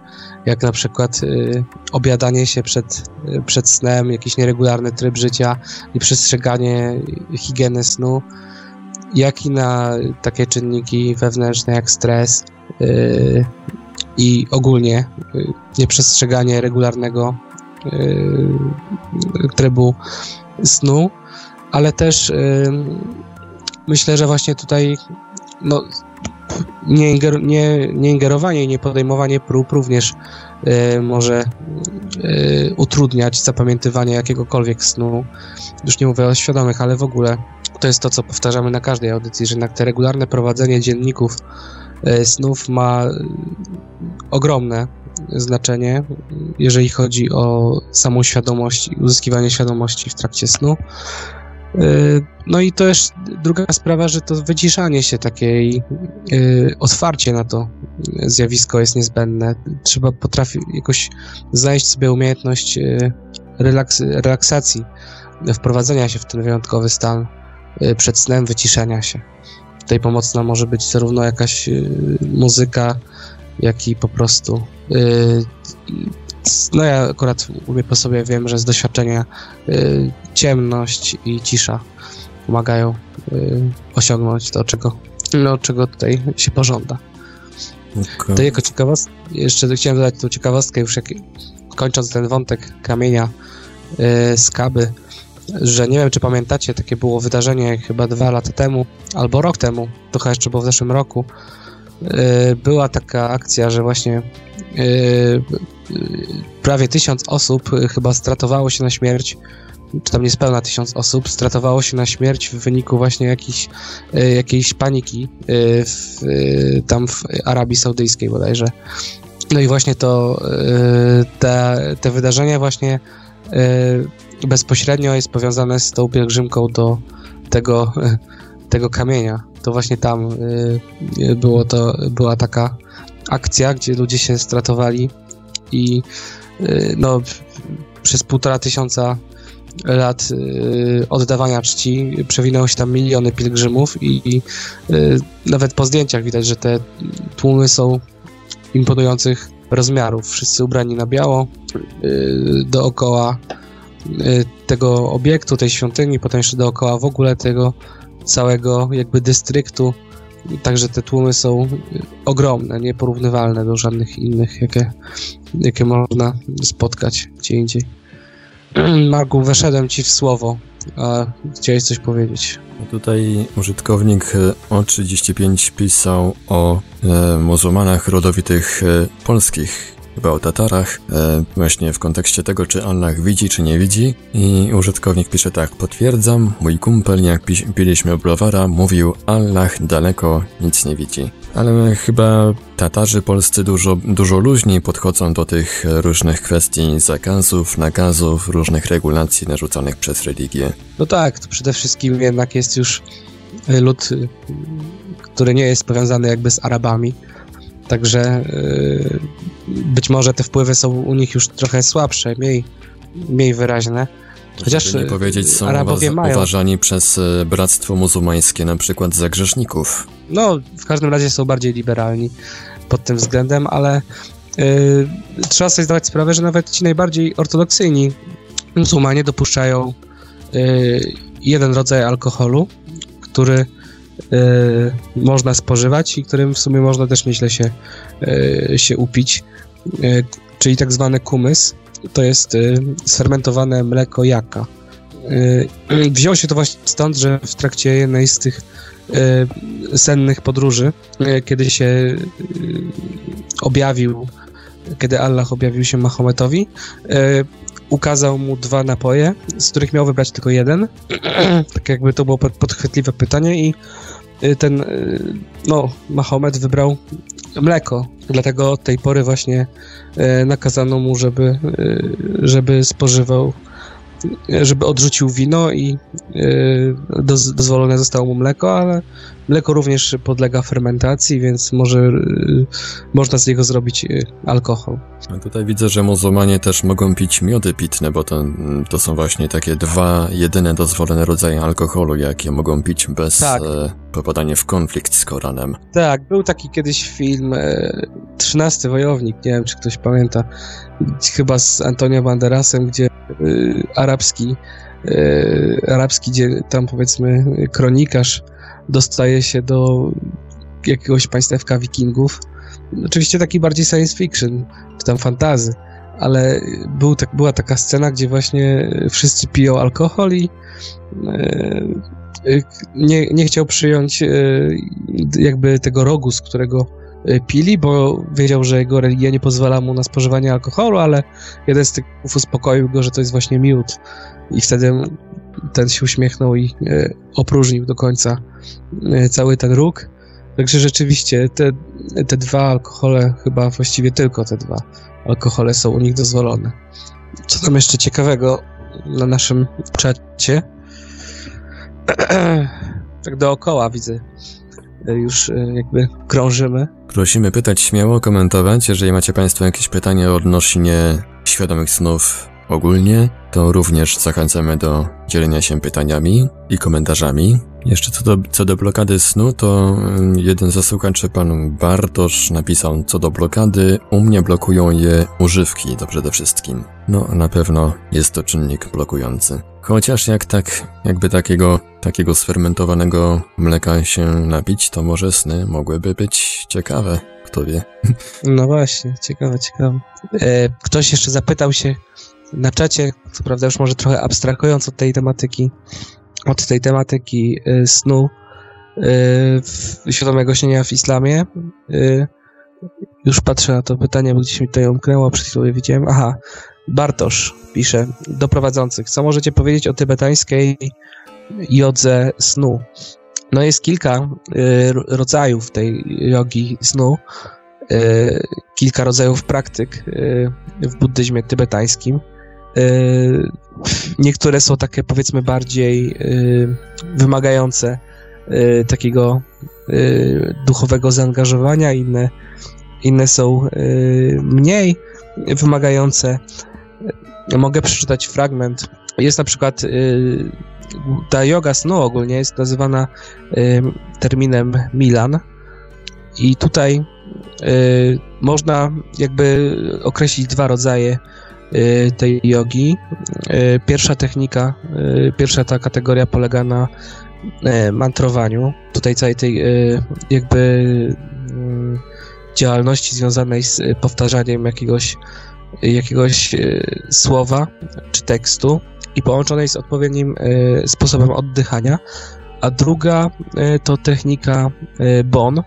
jak na przykład y, obiadanie się przed, y, przed snem, jakiś nieregularny tryb życia i przestrzeganie higieny snu, jak i na takie czynniki wewnętrzne jak stres y, i ogólnie y, nieprzestrzeganie regularnego y, trybu snu, ale też myślę, że właśnie tutaj no, nie, inger, nie, nie ingerowanie i nie podejmowanie prób również y, może y, utrudniać zapamiętywanie jakiegokolwiek snu. Już nie mówię o świadomych, ale w ogóle to jest to, co powtarzamy na każdej audycji, że jednak te regularne prowadzenie dzienników y, snów ma ogromne znaczenie, jeżeli chodzi o samą świadomość i uzyskiwanie świadomości w trakcie snu. Y, No i to też druga sprawa, że to wyciszanie się takiej, y, otwarcie na to zjawisko jest niezbędne. Trzeba potrafić jakoś znaleźć sobie umiejętność y, relaks, relaksacji, wprowadzenia się w ten wyjątkowy stan przed snem, wyciszenia się. Tutaj pomocna może być zarówno jakaś muzyka, jak i po prostu. No ja akurat mówię po sobie, wiem, że z doświadczenia y, ciemność i cisza pomagają y, osiągnąć to, czego, no, czego tutaj się pożąda. Okej. To jako ciekawostkę, jeszcze chciałem dodać tą ciekawostkę, już jak, kończąc ten wątek kamienia y, z Kaby, że nie wiem, czy pamiętacie, takie było wydarzenie chyba dwa lata temu, albo rok temu, to chyba jeszcze było w zeszłym roku, y, była taka akcja, że właśnie y, prawie tysiąc osób y, chyba stratowało się na śmierć, czy tam niespełna tysiąc osób stratowało się na śmierć w wyniku właśnie jakiejś, y, jakiejś paniki y, w, y, tam w Arabii Saudyjskiej bodajże. No i właśnie to, y, te, te wydarzenia właśnie y, bezpośrednio jest powiązane z tą pielgrzymką do tego, tego kamienia. To właśnie tam y, y, było to, była taka akcja, gdzie ludzie się stratowali i y, no, przez półtora tysiąca lat y, oddawania czci przewinęło się tam miliony pielgrzymów i, y, nawet po zdjęciach widać, że te tłumy są imponujących rozmiarów. Wszyscy ubrani na biało dookoła tego obiektu, tej świątyni, potem jeszcze dookoła w ogóle tego całego jakby dystryktu. Także te tłumy są y, ogromne, nieporównywalne do żadnych innych, jakie, jakie można spotkać gdzie indziej. Marku, weszedłem ci w słowo, a chciałeś coś powiedzieć. Tutaj użytkownik e, O35 pisał o e, muzułmanach rodowitych e, polskich, o Tatarach, e, właśnie w kontekście tego, czy Allah widzi, czy nie widzi. I użytkownik pisze tak, potwierdzam, mój kumpel, jak pi- piliśmy browara, mówił Allah daleko nic nie widzi. Ale chyba Tatarzy polscy dużo, dużo luźniej podchodzą do tych różnych kwestii zakazów, nakazów, różnych regulacji narzuconych przez religię. No tak, to przede wszystkim jednak jest już lud, który nie jest powiązany jakby z Arabami. Także y, być może te wpływy są u nich już trochę słabsze, mniej, mniej wyraźne. Chociaż, nie e, powiedzieć, są Arabowie uważani przez e, bractwo muzułmańskie na przykład za grzeszników. No, w każdym razie są bardziej liberalni pod tym względem, ale y, trzeba sobie zdawać sprawę, że nawet ci najbardziej ortodoksyjni muzułmanie dopuszczają y, jeden rodzaj alkoholu, który można spożywać i którym w sumie można też nieźle się, y, się upić, y, czyli tak zwany kumys. To jest y, sfermentowane mleko jaka. Y, wziął się to właśnie stąd, że w trakcie jednej z tych y, sennych podróży, y, kiedy się y, objawił, kiedy Allah objawił się Mahometowi, y, ukazał mu dwa napoje, z których miał wybrać tylko jeden. tak jakby to było pod- podchwytliwe pytanie i y, ten, y, no, Mahomet wybrał mleko, dlatego od tej pory właśnie y, nakazano mu, żeby, y, żeby spożywał żeby odrzucił wino i doz, dozwolone zostało mu mleko, ale mleko również podlega fermentacji, więc może można z niego zrobić alkohol. A tutaj widzę, że muzułmanie też mogą pić miody pitne, bo to, to są właśnie takie dwa jedyne dozwolone rodzaje alkoholu, jakie mogą pić bez tak. e, popadania w konflikt z Koranem. Tak, był taki kiedyś film e, 13 Wojownik, nie wiem czy ktoś pamięta, chyba z Antonio Banderasem, gdzie arabski, e, arabski, gdzie tam powiedzmy kronikarz dostaje się do jakiegoś państewka wikingów. Oczywiście taki bardziej science fiction, czy tam fantazy, ale był, tak, była taka scena, gdzie właśnie wszyscy piją alkohol i e, nie, nie chciał przyjąć e, jakby tego rogu, z którego e, pili, bo wiedział, że jego religia nie pozwala mu na spożywanie alkoholu, ale jeden z tych uspokoił go, że to jest właśnie miód. I wtedy ten się uśmiechnął i opróżnił do końca cały ten róg. Także rzeczywiście te, te dwa alkohole, chyba właściwie tylko te dwa alkohole są u nich dozwolone. Co tam jeszcze ciekawego na naszym czacie? tak dookoła widzę. Już e, jakby krążymy. Prosimy pytać śmiało, komentować. Jeżeli macie Państwo jakieś pytania odnośnie świadomych snów ogólnie, to również zachęcamy do dzielenia się pytaniami i komentarzami. Jeszcze co do, co do blokady snu, to jeden ze słuchaczy, pan Bartosz, napisał, co do blokady, u mnie blokują je używki, to przede wszystkim. No, na pewno jest to czynnik blokujący. Chociaż jak tak, jakby takiego, takiego sfermentowanego mleka się napić, to może sny mogłyby być ciekawe, kto wie. No właśnie, ciekawe, ciekawe. E, ktoś jeszcze zapytał się na czacie, co prawda już może trochę abstrahując od tej tematyki, od tej tematyki y, snu y, świadomego śnienia w islamie. Y, już patrzę na to pytanie, bo gdzieś mi to umknęło, przed chwilą je widziałem. Aha, Bartosz pisze do prowadzących. Co możecie powiedzieć o tybetańskiej jodze snu? No jest kilka rodzajów tej jogi snu, kilka rodzajów praktyk w buddyzmie tybetańskim. Y, niektóre są takie powiedzmy bardziej y, wymagające y, takiego duchowego zaangażowania, inne, inne są mniej wymagające. Mogę przeczytać fragment. Jest na przykład ta yoga snu ogólnie jest nazywana terminem Milan i tutaj można jakby określić dwa rodzaje tej jogi. Y, pierwsza technika, y, pierwsza ta kategoria polega na mantrowaniu. Tutaj całej tej jakby działalności związanej z powtarzaniem jakiegoś, jakiegoś słowa czy tekstu i połączonej z odpowiednim sposobem oddychania. A druga to technika Bon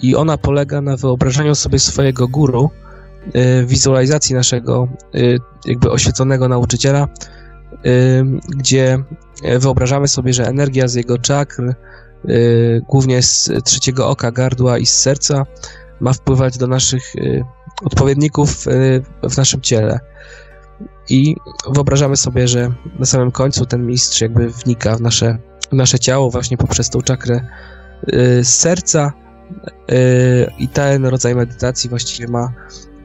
i ona polega na wyobrażaniu sobie swojego guru, Y, wizualizacji naszego y, jakby oświeconego nauczyciela, y, gdzie wyobrażamy sobie, że energia z jego czakr, głównie z trzeciego oka, gardła i z serca, ma wpływać do naszych odpowiedników w naszym ciele. I wyobrażamy sobie, że na samym końcu ten mistrz jakby wnika w nasze, w nasze ciało właśnie poprzez tą czakrę serca i ten rodzaj medytacji właściwie ma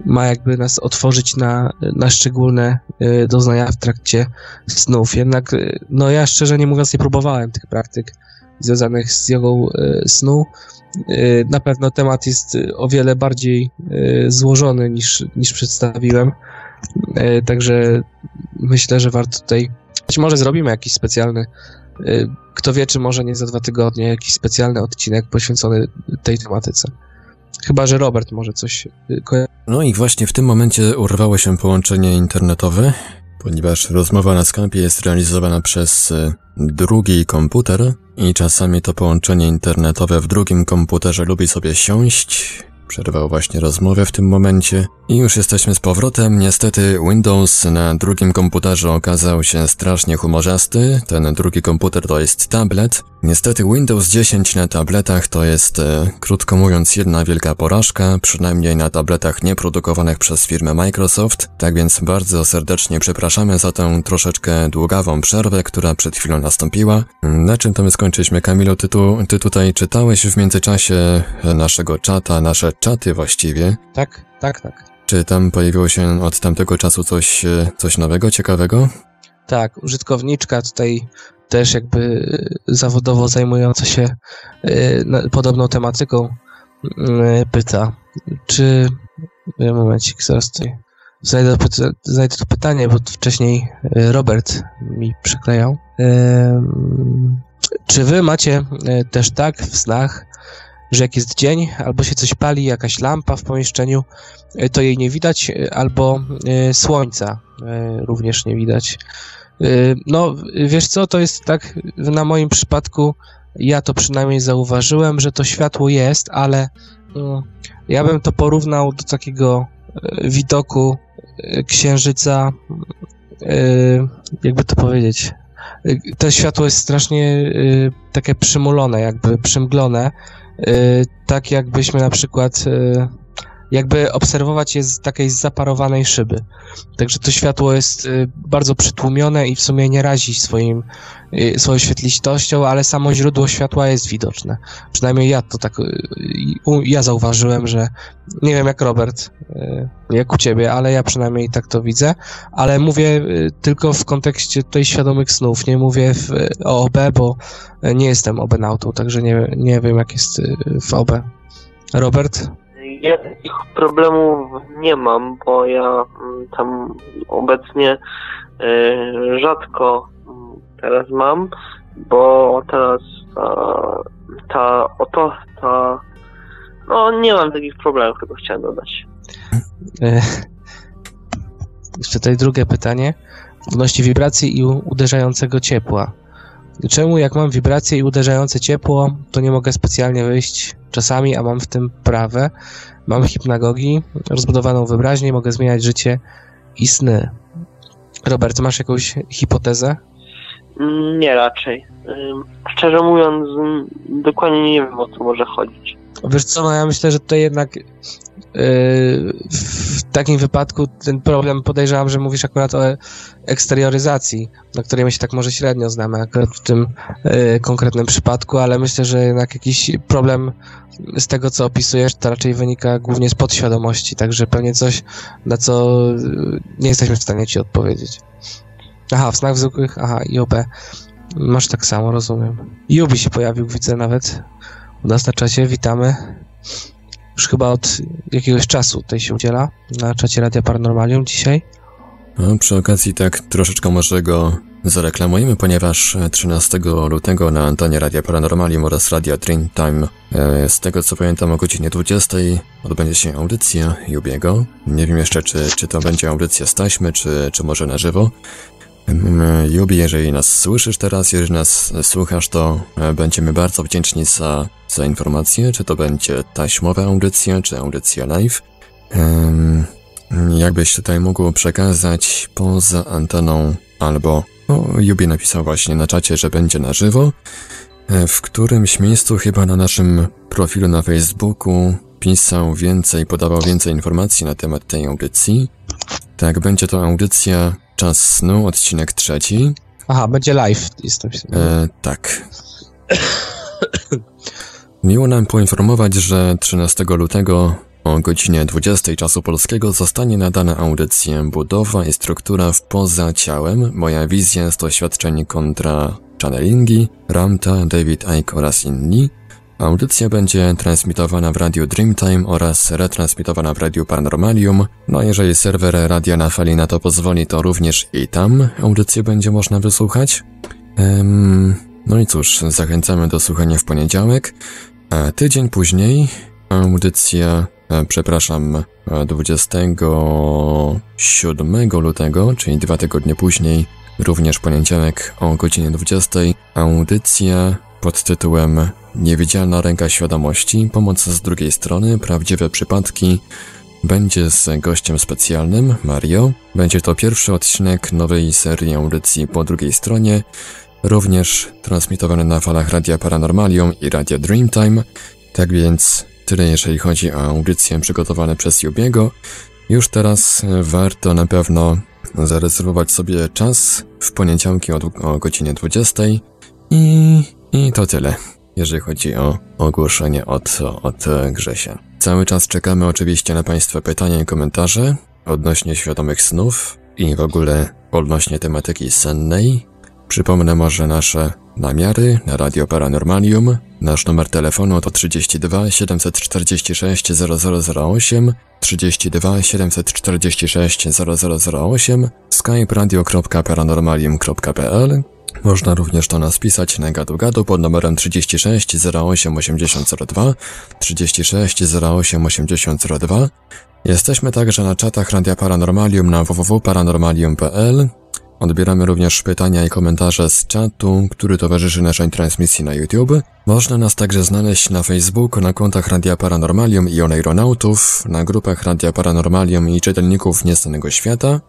ma jakby nas otworzyć na, na szczególne y, doznania w trakcie snów. Jednak, y, no ja szczerze nie mówiąc, nie próbowałem tych praktyk związanych z jogą y, snu. Na pewno temat jest o wiele bardziej złożony niż, niż przedstawiłem. Także myślę, że warto tutaj. Być może zrobimy jakiś specjalny, kto wie, czy może nie za dwa tygodnie, jakiś specjalny odcinek poświęcony tej tematyce. Chyba, że Robert może coś y, No i właśnie w tym momencie urwało się połączenie internetowe, ponieważ rozmowa na Skype jest realizowana przez y, drugi komputer i czasami to połączenie internetowe w drugim komputerze lubi sobie siąść przerwał właśnie rozmowę w tym momencie. I już jesteśmy z powrotem. Niestety Windows na drugim komputerze okazał się strasznie humorzasty. Ten drugi komputer to jest tablet. Niestety Windows 10 na tabletach to jest, e, krótko mówiąc, jedna wielka porażka, przynajmniej na tabletach nieprodukowanych przez firmę Microsoft. Tak więc bardzo serdecznie przepraszamy za tę troszeczkę długawą przerwę, która przed chwilą nastąpiła. Na czym to my skończyliśmy, Kamilu? Ty, tu, ty tutaj czytałeś w międzyczasie naszego czata, nasze czaty właściwie. Tak, tak, tak. Czy tam pojawiło się od tamtego czasu coś, e, coś nowego, ciekawego? Tak, użytkowniczka tutaj też jakby zawodowo zajmująca się y, podobną tematyką y, pyta, czy... Momencik, zaraz tutaj znajdę, znajdę to pytanie, bo wcześniej Robert mi przyklejał. Czy wy macie też tak w snach, że jak jest dzień, albo się coś pali, jakaś lampa w pomieszczeniu, to jej nie widać, albo słońca również nie widać. No, wiesz co, to jest tak, na moim przypadku ja to przynajmniej zauważyłem, że to światło jest, ale no, ja bym to porównał do takiego widoku księżyca, jakby to powiedzieć. To światło jest strasznie takie przymulone, jakby przymglone, tak jakbyśmy na przykład jakby obserwować je z takiej zaparowanej szyby. Także to światło jest y, bardzo przytłumione i w sumie nie razi swoim, y, swoją świetlistością, ale samo źródło światła jest widoczne. Przynajmniej ja to tak, y, ja zauważyłem, że nie wiem jak Robert, jak u ciebie, ale ja przynajmniej tak to widzę, ale mówię tylko w kontekście tutaj świadomych snów, nie mówię w, o OB, bo nie jestem obenautą, także nie, nie wiem jak jest w OB. Robert? Ja takich problemów nie mam, bo ja mm, tam obecnie y, rzadko mm, teraz mam, bo teraz ta, ta oto, ta no nie mam takich problemów, tylko chciałem dodać. E, jeszcze tutaj drugie pytanie odnośnie wibracji i uderzającego ciepła. Czemu jak mam wibracje i uderzające ciepło, to nie mogę specjalnie wyjść czasami, a mam w tym prawę? Mam hipnagogi, rozbudowaną wyobraźnię, mogę zmieniać życie i sny. Robert, masz jakąś hipotezę? Nie raczej. Szczerze mówiąc, dokładnie nie wiem o co może chodzić. Wiesz co, no ja myślę, że tutaj jednak yy, w takim wypadku ten problem podejrzewam, że mówisz akurat o eksterioryzacji, na której my się tak może średnio znamy akurat w tym yy, konkretnym przypadku, ale myślę, że jednak jakiś problem z tego, co opisujesz, to raczej wynika głównie z podświadomości, także pewnie coś, na co nie jesteśmy w stanie ci odpowiedzieć. Aha, w snach zwykłych, aha, IOB. Masz tak samo, rozumiem. Jubi się pojawił, widzę nawet u nas na czacie, witamy. Już chyba od jakiegoś czasu tutaj się udziela na czacie Radia Paranormalium dzisiaj. No, przy okazji tak troszeczkę może go zareklamujemy, ponieważ 13 lutego na antenie Radia Paranormalium oraz Radia Dreamtime e, z tego co pamiętam o godzinie 20 odbędzie się audycja Jubiego. Nie wiem jeszcze czy, czy to będzie audycja z taśmy, czy, czy może na żywo. Jubi, jeżeli nas słyszysz teraz, jeżeli nas słuchasz, to e, będziemy bardzo wdzięczni za, za informację, czy to będzie taśmowa audycja, czy audycja live. Jakbyś tutaj mógł przekazać poza anteną albo... O, Jubi napisał właśnie na czacie, że będzie na żywo. E, w którymś miejscu, chyba na naszym profilu na Facebooku, pisał więcej, podawał więcej informacji na temat tej audycji. Tak, będzie to audycja Czas snu, odcinek trzeci. Aha, będzie live. Jest e, tak. Miło nam poinformować, że 13 lutego o godzinie 20 czasu polskiego zostanie nadana audycja Budowa i struktura w poza ciałem, moja wizja z doświadczeń kontra channelingi, Ramta, David Icke oraz inni, Audycja będzie transmitowana w Radiu Dreamtime oraz retransmitowana w Radiu Paranormalium. No jeżeli serwer Radia na Fali na to pozwoli, to również i tam audycję będzie można wysłuchać. No i cóż, zachęcamy do słuchania w poniedziałek. A tydzień później audycja, e, przepraszam, 27 lutego, czyli dwa tygodnie później, również poniedziałek o godzinie 20, audycja pod tytułem Niewidzialna ręka świadomości, pomoc z drugiej strony, prawdziwe przypadki. Będzie z gościem specjalnym, Mario. Będzie to pierwszy odcinek nowej serii audycji po drugiej stronie, również transmitowany na falach Radia Paranormalium i Radia Dreamtime. Tak więc tyle jeżeli chodzi o audycje przygotowane przez Jubiego. Już teraz warto na pewno zarezerwować sobie czas w poniedziałki od, o godzinie 20 i, i to tyle, jeżeli chodzi o ogłoszenie od, od Grzesia. Cały czas czekamy oczywiście na Państwa pytania i komentarze odnośnie świadomych snów i w ogóle odnośnie tematyki sennej. Przypomnę może nasze namiary na Radio Paranormalium. Nasz numer telefonu to 32 746 0008, 32 746 0008, skype radio.paranormalium.pl. Można również do nas pisać na gadu gadu pod numerem 36 08 8002, 36 08 8002. Jesteśmy także na czatach Radia Paranormalium na www.paranormalium.pl. Odbieramy również pytania i komentarze z czatu, który towarzyszy naszej transmisji na YouTube. Można nas także znaleźć na Facebooku, na kontach Radia Paranormalium i Oneironautów, na grupach Radia Paranormalium i czytelników Nieznanego Świata.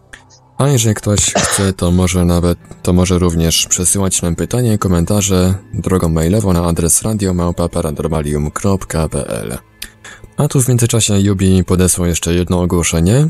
A jeżeli ktoś chce, to może nawet, to może również przesyłać nam pytania i komentarze drogą mailową na adres radiomałpa.paranormalium.pl A tu w międzyczasie Yubi podesłał jeszcze jedno ogłoszenie.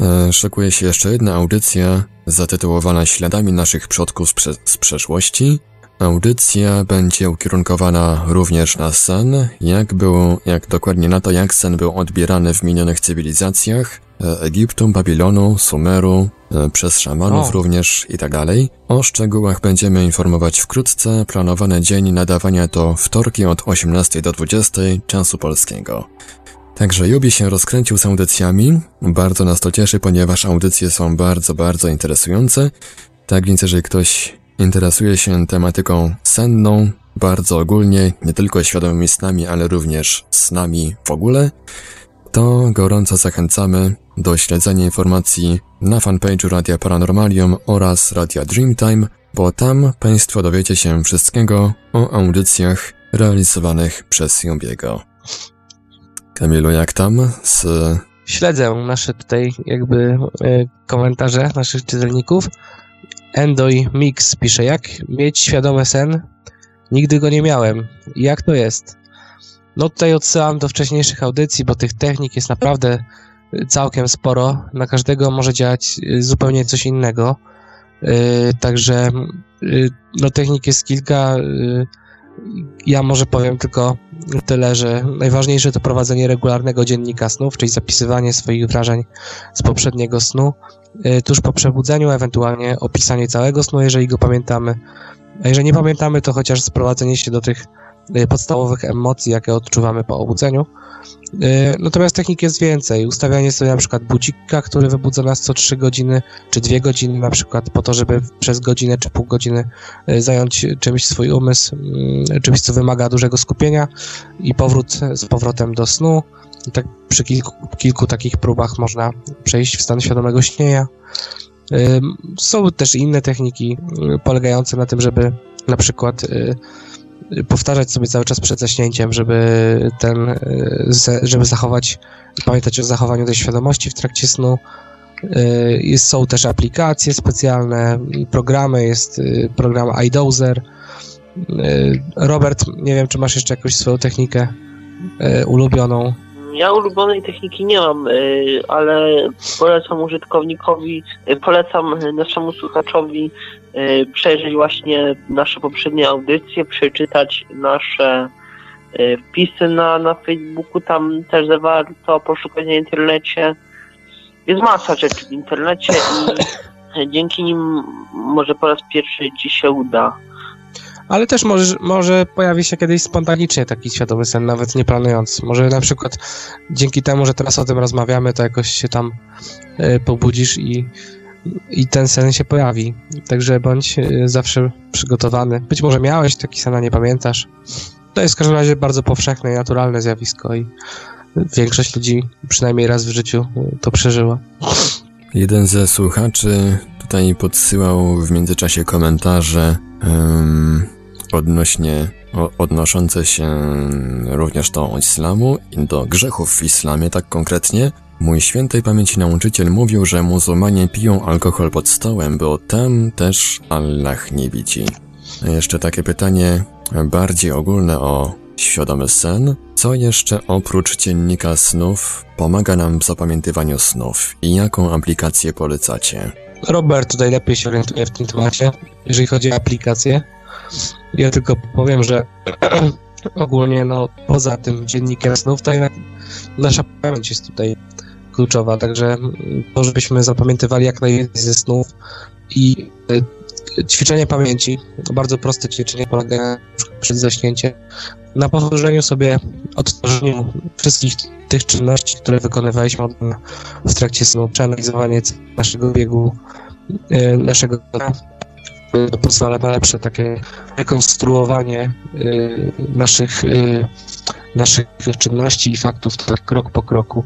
E, szykuje się jeszcze jedna audycja zatytułowana Śladami naszych przodków z, prze z przeszłości. Audycja będzie ukierunkowana również na sen, jak był, jak dokładnie na to, jak sen był odbierany w minionych cywilizacjach, Egiptu, Babilonu, Sumeru, e, przez szamanów O. również i tak dalej. O szczegółach będziemy informować wkrótce. Planowany dzień nadawania to wtorki od 18 do 20 czasu polskiego. Także Jubi się rozkręcił z audycjami. Bardzo nas to cieszy, ponieważ audycje są bardzo, bardzo interesujące. Tak więc jeżeli ktoś interesuje się tematyką senną, bardzo ogólnie, nie tylko świadomymi snami, ale również snami w ogóle, to gorąco zachęcamy do śledzenia informacji na fanpage'u Radia Paranormalium oraz Radia Dreamtime, bo tam Państwo dowiecie się wszystkiego o audycjach realizowanych przez Jubiego. Kamilu, jak tam z Śledzę nasze tutaj jakby e, komentarze naszych czytelników. Endoi Mix pisze, jak mieć świadomy sen? Nigdy go nie miałem. Jak to jest? No tutaj odsyłam do wcześniejszych audycji, bo tych technik jest naprawdę całkiem sporo. Na każdego może działać y, zupełnie coś innego. Y, Także y, no technik jest kilka. Ja może powiem tylko tyle, że najważniejsze to prowadzenie regularnego dziennika snów, czyli zapisywanie swoich wrażeń z poprzedniego snu tuż po przebudzeniu, ewentualnie opisanie całego snu, jeżeli go pamiętamy. A jeżeli nie pamiętamy, to chociaż sprowadzenie się do tych podstawowych emocji, jakie odczuwamy po obudzeniu. Y, Natomiast technik jest więcej. Ustawianie sobie na przykład budzika, który wybudza nas co 3 godziny, czy 2 godziny na przykład, po to, żeby przez godzinę czy pół godziny y, zająć czymś swój umysł, mm, czymś, co wymaga dużego skupienia i powrót z powrotem do snu. Tak przy kilku, kilku takich próbach można przejść w stan świadomego śnienia. Ym, Są też inne techniki polegające na tym, żeby na przykład powtarzać sobie cały czas przed zaśnięciem, żeby ten, ze- żeby zachować, pamiętać o zachowaniu tej świadomości w trakcie snu. Y, Jest, są też aplikacje specjalne, programy, jest y, program iDozer. Robert, nie wiem, czy masz jeszcze jakąś swoją technikę ulubioną. Ja ulubionej techniki nie mam, y, ale polecam użytkownikowi, y, polecam naszemu słuchaczowi y, przejrzeć właśnie nasze poprzednie audycje, przeczytać nasze wpisy na, na Facebooku, tam też warto poszukać na internecie. Jest masa rzeczy w internecie i dzięki nim może po raz pierwszy ci się uda. Ale też może, może pojawi się kiedyś spontanicznie taki świadomy sen, nawet nie planując. Może na przykład dzięki temu, że teraz o tym rozmawiamy, to jakoś się tam e, pobudzisz i, i ten sen się pojawi. Także bądź e, zawsze przygotowany. Być może miałeś taki sen, a nie pamiętasz. To jest w każdym razie bardzo powszechne i naturalne zjawisko i większość ludzi przynajmniej raz w życiu e, to przeżyła. Jeden ze słuchaczy tutaj podsyłał w międzyczasie komentarze em, odnośnie, odnoszące się również do islamu i do grzechów w islamie tak konkretnie. Mój świętej pamięci nauczyciel mówił, że muzułmanie piją alkohol pod stołem, bo tam też Allah nie widzi. Jeszcze takie pytanie bardziej ogólne o świadomy sen. Co jeszcze oprócz dziennika snów pomaga nam w zapamiętywaniu snów i jaką aplikację polecacie? Robert tutaj lepiej się orientuje w tym temacie, jeżeli chodzi o aplikację. Ja tylko powiem, że ogólnie no poza tym dziennikiem snów, to jednak nasza pamięć jest tutaj kluczowa, także to, żebyśmy zapamiętywali jak najwięcej ze snów i y, ćwiczenie pamięci, bardzo proste ćwiczenie polega przed zaśnięciem na powtórzeniu sobie, odtworzeniu wszystkich tych czynności, które wykonywaliśmy w trakcie snu, przeanalizowanie naszego biegu, y, naszego pozwala na lepsze takie rekonstruowanie y, naszych, y, naszych czynności i faktów tak krok po kroku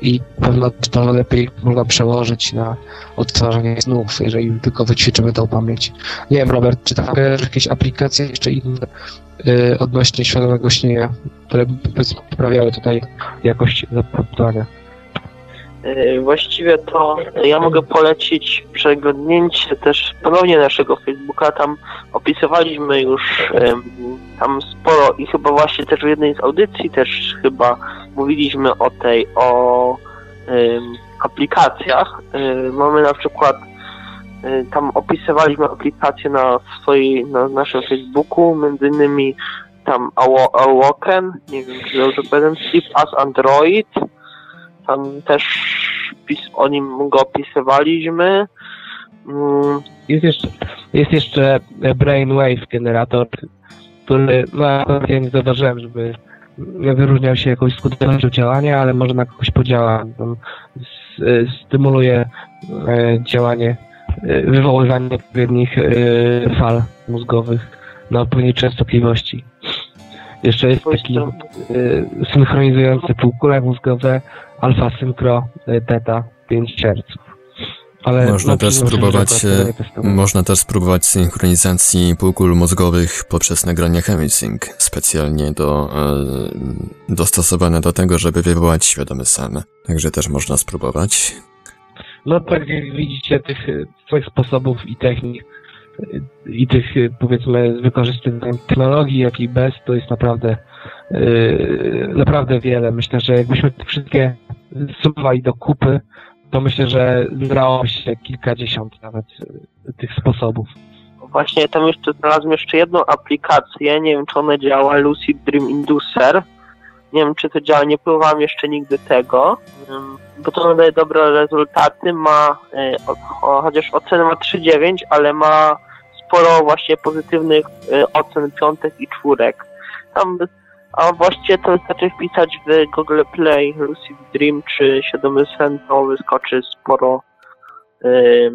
i pewno to lepiej można przełożyć na odtwarzanie snów, jeżeli tylko wyćwiczymy tą pamięć. Nie wiem, Robert, czy tam jakieś aplikacje jeszcze inne y, odnośnie świadomego śnienia, które poprawiały tutaj jakość zapamiętania? E, właściwie to ja mogę polecić przeglądnięcie też ponownie naszego Facebooka. Tam opisywaliśmy już tam sporo i chyba właśnie też w jednej z audycji też chyba mówiliśmy o tej, o aplikacjach. E, mamy na przykład e, tam opisywaliśmy aplikacje na swojej, na naszym Facebooku, między innymi tam Awoken, nie wiem, czy dobrze powiem, Sleep as Android, tam też o nim go opisywaliśmy. Mm. Jest jeszcze, jest jeszcze Brainwave generator, który no, ja nie zauważyłem, żeby wyróżniał się jakąś skutecznością działania, ale może na kogoś podziała. Stymuluje e, działanie, e, wywoływanie odpowiednich e, fal mózgowych na odpowiedniej częstotliwości. Jeszcze jest taki synchronizujący półkule mózgowe, alfa synchro teta 5 Hz. Ale można też spróbować można też spróbować synchronizacji półkul mózgowych poprzez nagrania Hemisync, specjalnie do, e, dostosowane do tego, żeby wywołać świadomy sen. Także też można spróbować. No tak jak widzicie, tych swoich sposobów i technik i tych powiedzmy wykorzystywań technologii, jak i bez, to jest naprawdę yy, naprawdę wiele. Myślę, że jakbyśmy te wszystkie sumowali do kupy, to myślę, że zbrało się kilkadziesiąt nawet y, tych sposobów. Właśnie tam jeszcze znalazłem jeszcze jedną aplikację, nie wiem czy ona działa, Lucid Dream Inducer. Nie wiem czy to działa, nie próbowałem jeszcze nigdy tego, bo to daje dobre rezultaty, ma, y, chociaż ocenę ma 3,9, ale ma sporo właśnie pozytywnych y, ocen piątek i czwórek. Tam a właściwie to wystarczy wpisać w Google Play Lucid Dream czy Świadomy Sen, to wyskoczy sporo y,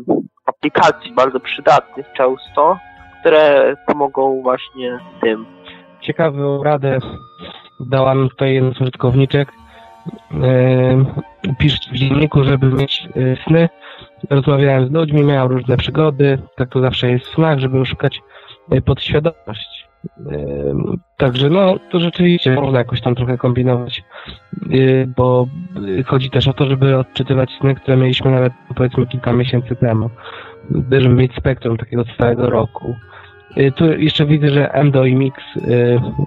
aplikacji bardzo przydatnych często, które pomogą właśnie tym. Ciekawą radę dała mi tutaj jeden z użytkowniczek. Yy, pisz w dzienniku, żeby mieć sny. Rozmawiałem z ludźmi, miałem różne przygody. Tak to zawsze jest w snach, żeby szukać yy, podświadomość. Także no, to rzeczywiście można jakoś tam trochę kombinować, y, bo chodzi też o to, żeby odczytywać sny, które mieliśmy nawet powiedzmy kilka miesięcy temu, żeby mieć spektrum takiego całego roku. Tu jeszcze widzę, że Endo Mix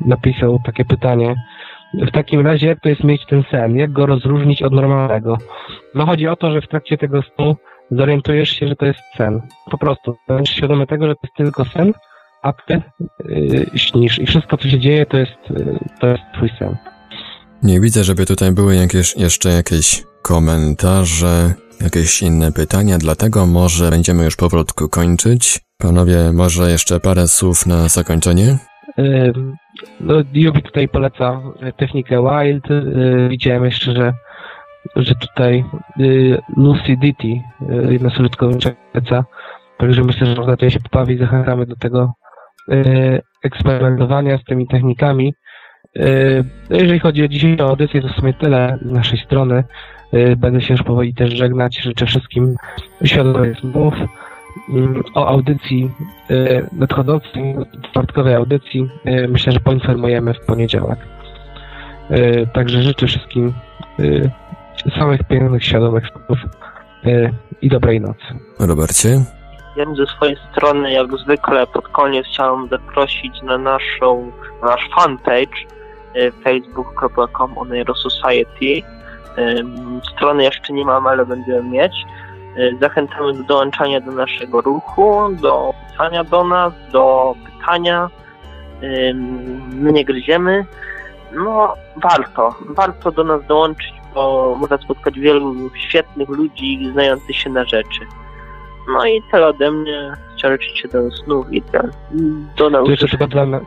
napisał takie pytanie. W takim razie, jak to jest mieć ten sen? Jak go rozróżnić od normalnego? No chodzi o to, że w trakcie tego snu zorientujesz się, że to jest sen. Po prostu. Będziesz świadomy tego, że to jest tylko sen, a ty yy, śnisz i wszystko, co się dzieje, to jest, yy, to jest twój sen. Nie widzę, żeby tutaj były jakieś, jeszcze jakieś komentarze, jakieś inne pytania, dlatego może będziemy już powolutku kończyć. Panowie, może jeszcze parę słów na zakończenie? Yy, no, Yubi tutaj poleca technikę Wild. Yy, widziałem jeszcze, że, że tutaj yy, Lucidity, yy, jedna z użytkowników poleca. Także myślę, że można tutaj się pobawić. Zachęcamy do tego E, eksperymentowania z tymi technikami. No jeżeli chodzi o dzisiejszą audycję, to w sumie tyle z naszej strony. Będę się już powoli też żegnać. Życzę wszystkim świadomych snów mm, o audycji y, nadchodzącej, czwartkowej audycji, y, myślę, że poinformujemy w poniedziałek. Także życzę wszystkim samych pięknych, świadomych snów i dobrej nocy. Robercie? Ja ze swojej strony, jak zwykle, pod koniec chciałem zaprosić na naszą, na nasz fanpage facebook.com on Society Strony jeszcze nie mam, ale będziemy mieć. E, zachęcamy do dołączania do naszego ruchu, do pisania do nas, do pytania. My nie gryziemy. No, warto. Warto do nas dołączyć, bo można spotkać wielu świetnych ludzi znających się na rzeczy. No i tyle ode mnie. Chciałem się do snów i do, do nauki. Jeszcze tylko dodam,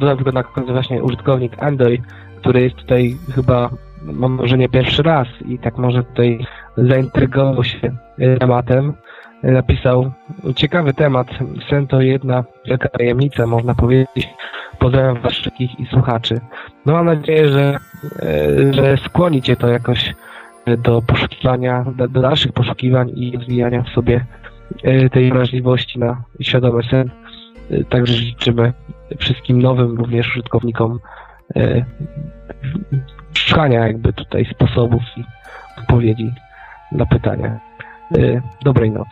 dodam tylko na koniec właśnie użytkownik Android, który jest tutaj chyba może nie pierwszy raz i tak może tutaj zaintrygował się tematem. Napisał ciekawy temat. Sen to jedna wielka tajemnica, można powiedzieć. Pozdrawiam was wszystkich i słuchaczy. No mam nadzieję, że, e, że skłoni cię to jakoś do poszukiwania, do, dalszych poszukiwań i rozwijania w sobie e, tej wrażliwości na świadomy sen. E, także życzymy wszystkim nowym również użytkownikom szukania jakby tutaj sposobów i odpowiedzi na pytania. Dobrej nocy.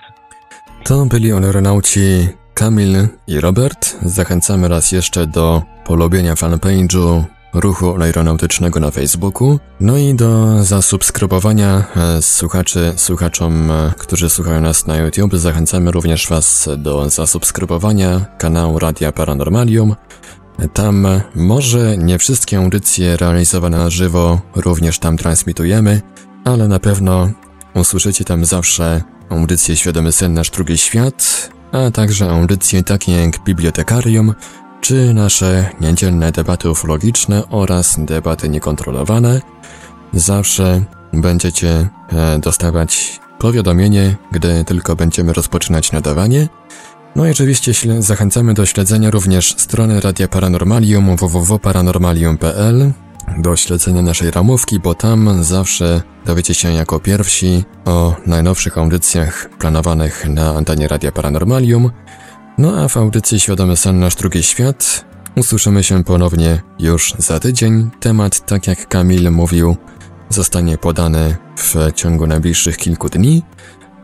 To byli aeronauci Kamil i Robert. Zachęcamy raz jeszcze do polubienia fanpage'u ruchu aeronautycznego na Facebooku, no i do zasubskrybowania e, słuchaczy, słuchaczom, e, którzy słuchają nas na YouTube. Zachęcamy również Was do zasubskrybowania kanału Radia Paranormalium. Tam może nie wszystkie audycje realizowane na żywo również tam transmitujemy, ale na pewno usłyszycie tam zawsze audycje Świadomy Sen Nasz Drugi Świat, a także audycje takie jak Bibliotekarium, czy nasze niedzielne debaty ufologiczne oraz debaty niekontrolowane. Zawsze będziecie e, dostawać powiadomienie, gdy tylko będziemy rozpoczynać nadawanie, no i oczywiście zachęcamy do śledzenia również strony Radia Paranormalium www.paranormalium.pl do śledzenia naszej ramówki, bo tam zawsze dowiecie się jako pierwsi o najnowszych audycjach planowanych na antenie Radia Paranormalium. No a w audycji Świadomy Sen Nasz Drugi Świat usłyszymy się ponownie już za tydzień. Temat, tak jak Kamil mówił, zostanie podany w ciągu najbliższych kilku dni.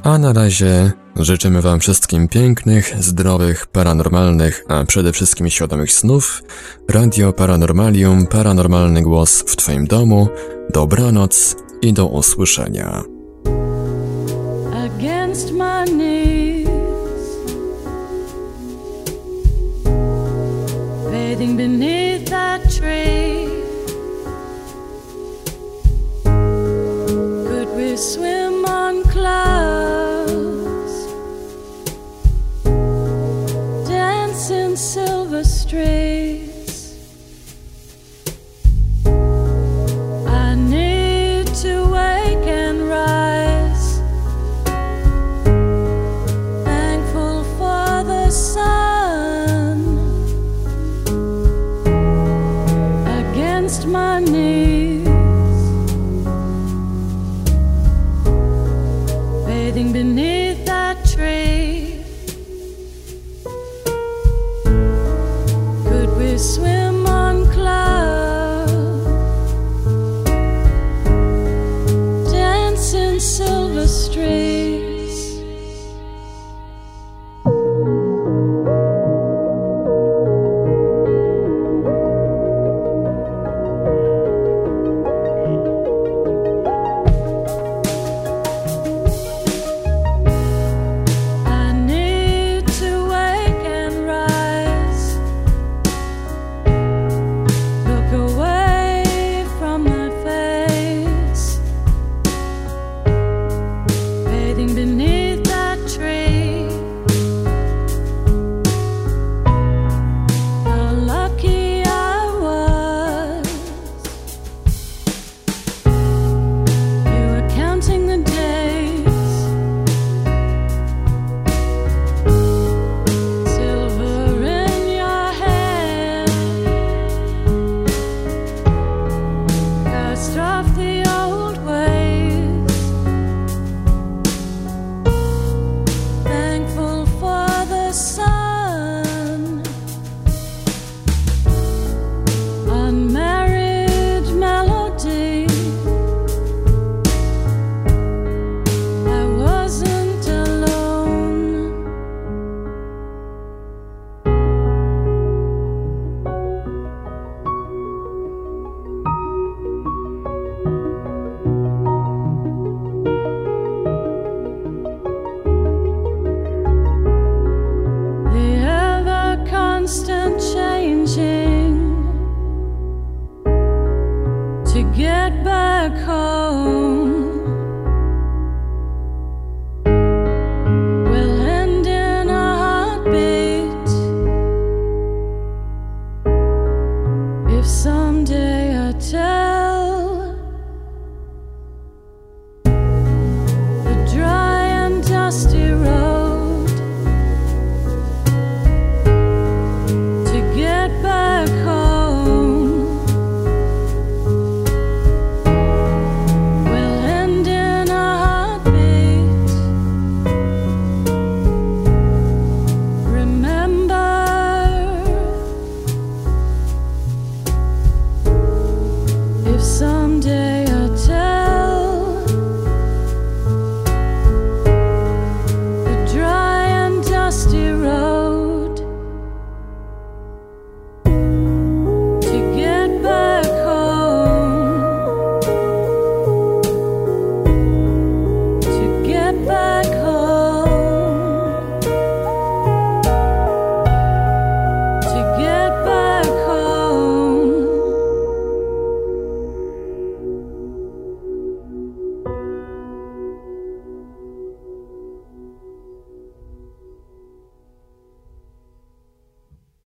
A na razie życzymy Wam wszystkim pięknych, zdrowych, paranormalnych, a przede wszystkim świadomych snów. Radio Paranormalium, paranormalny głos w Twoim domu. Dobranoc i do usłyszenia. Against my knees, fading beneath that tree. Could we swim on clouds? and silver strings.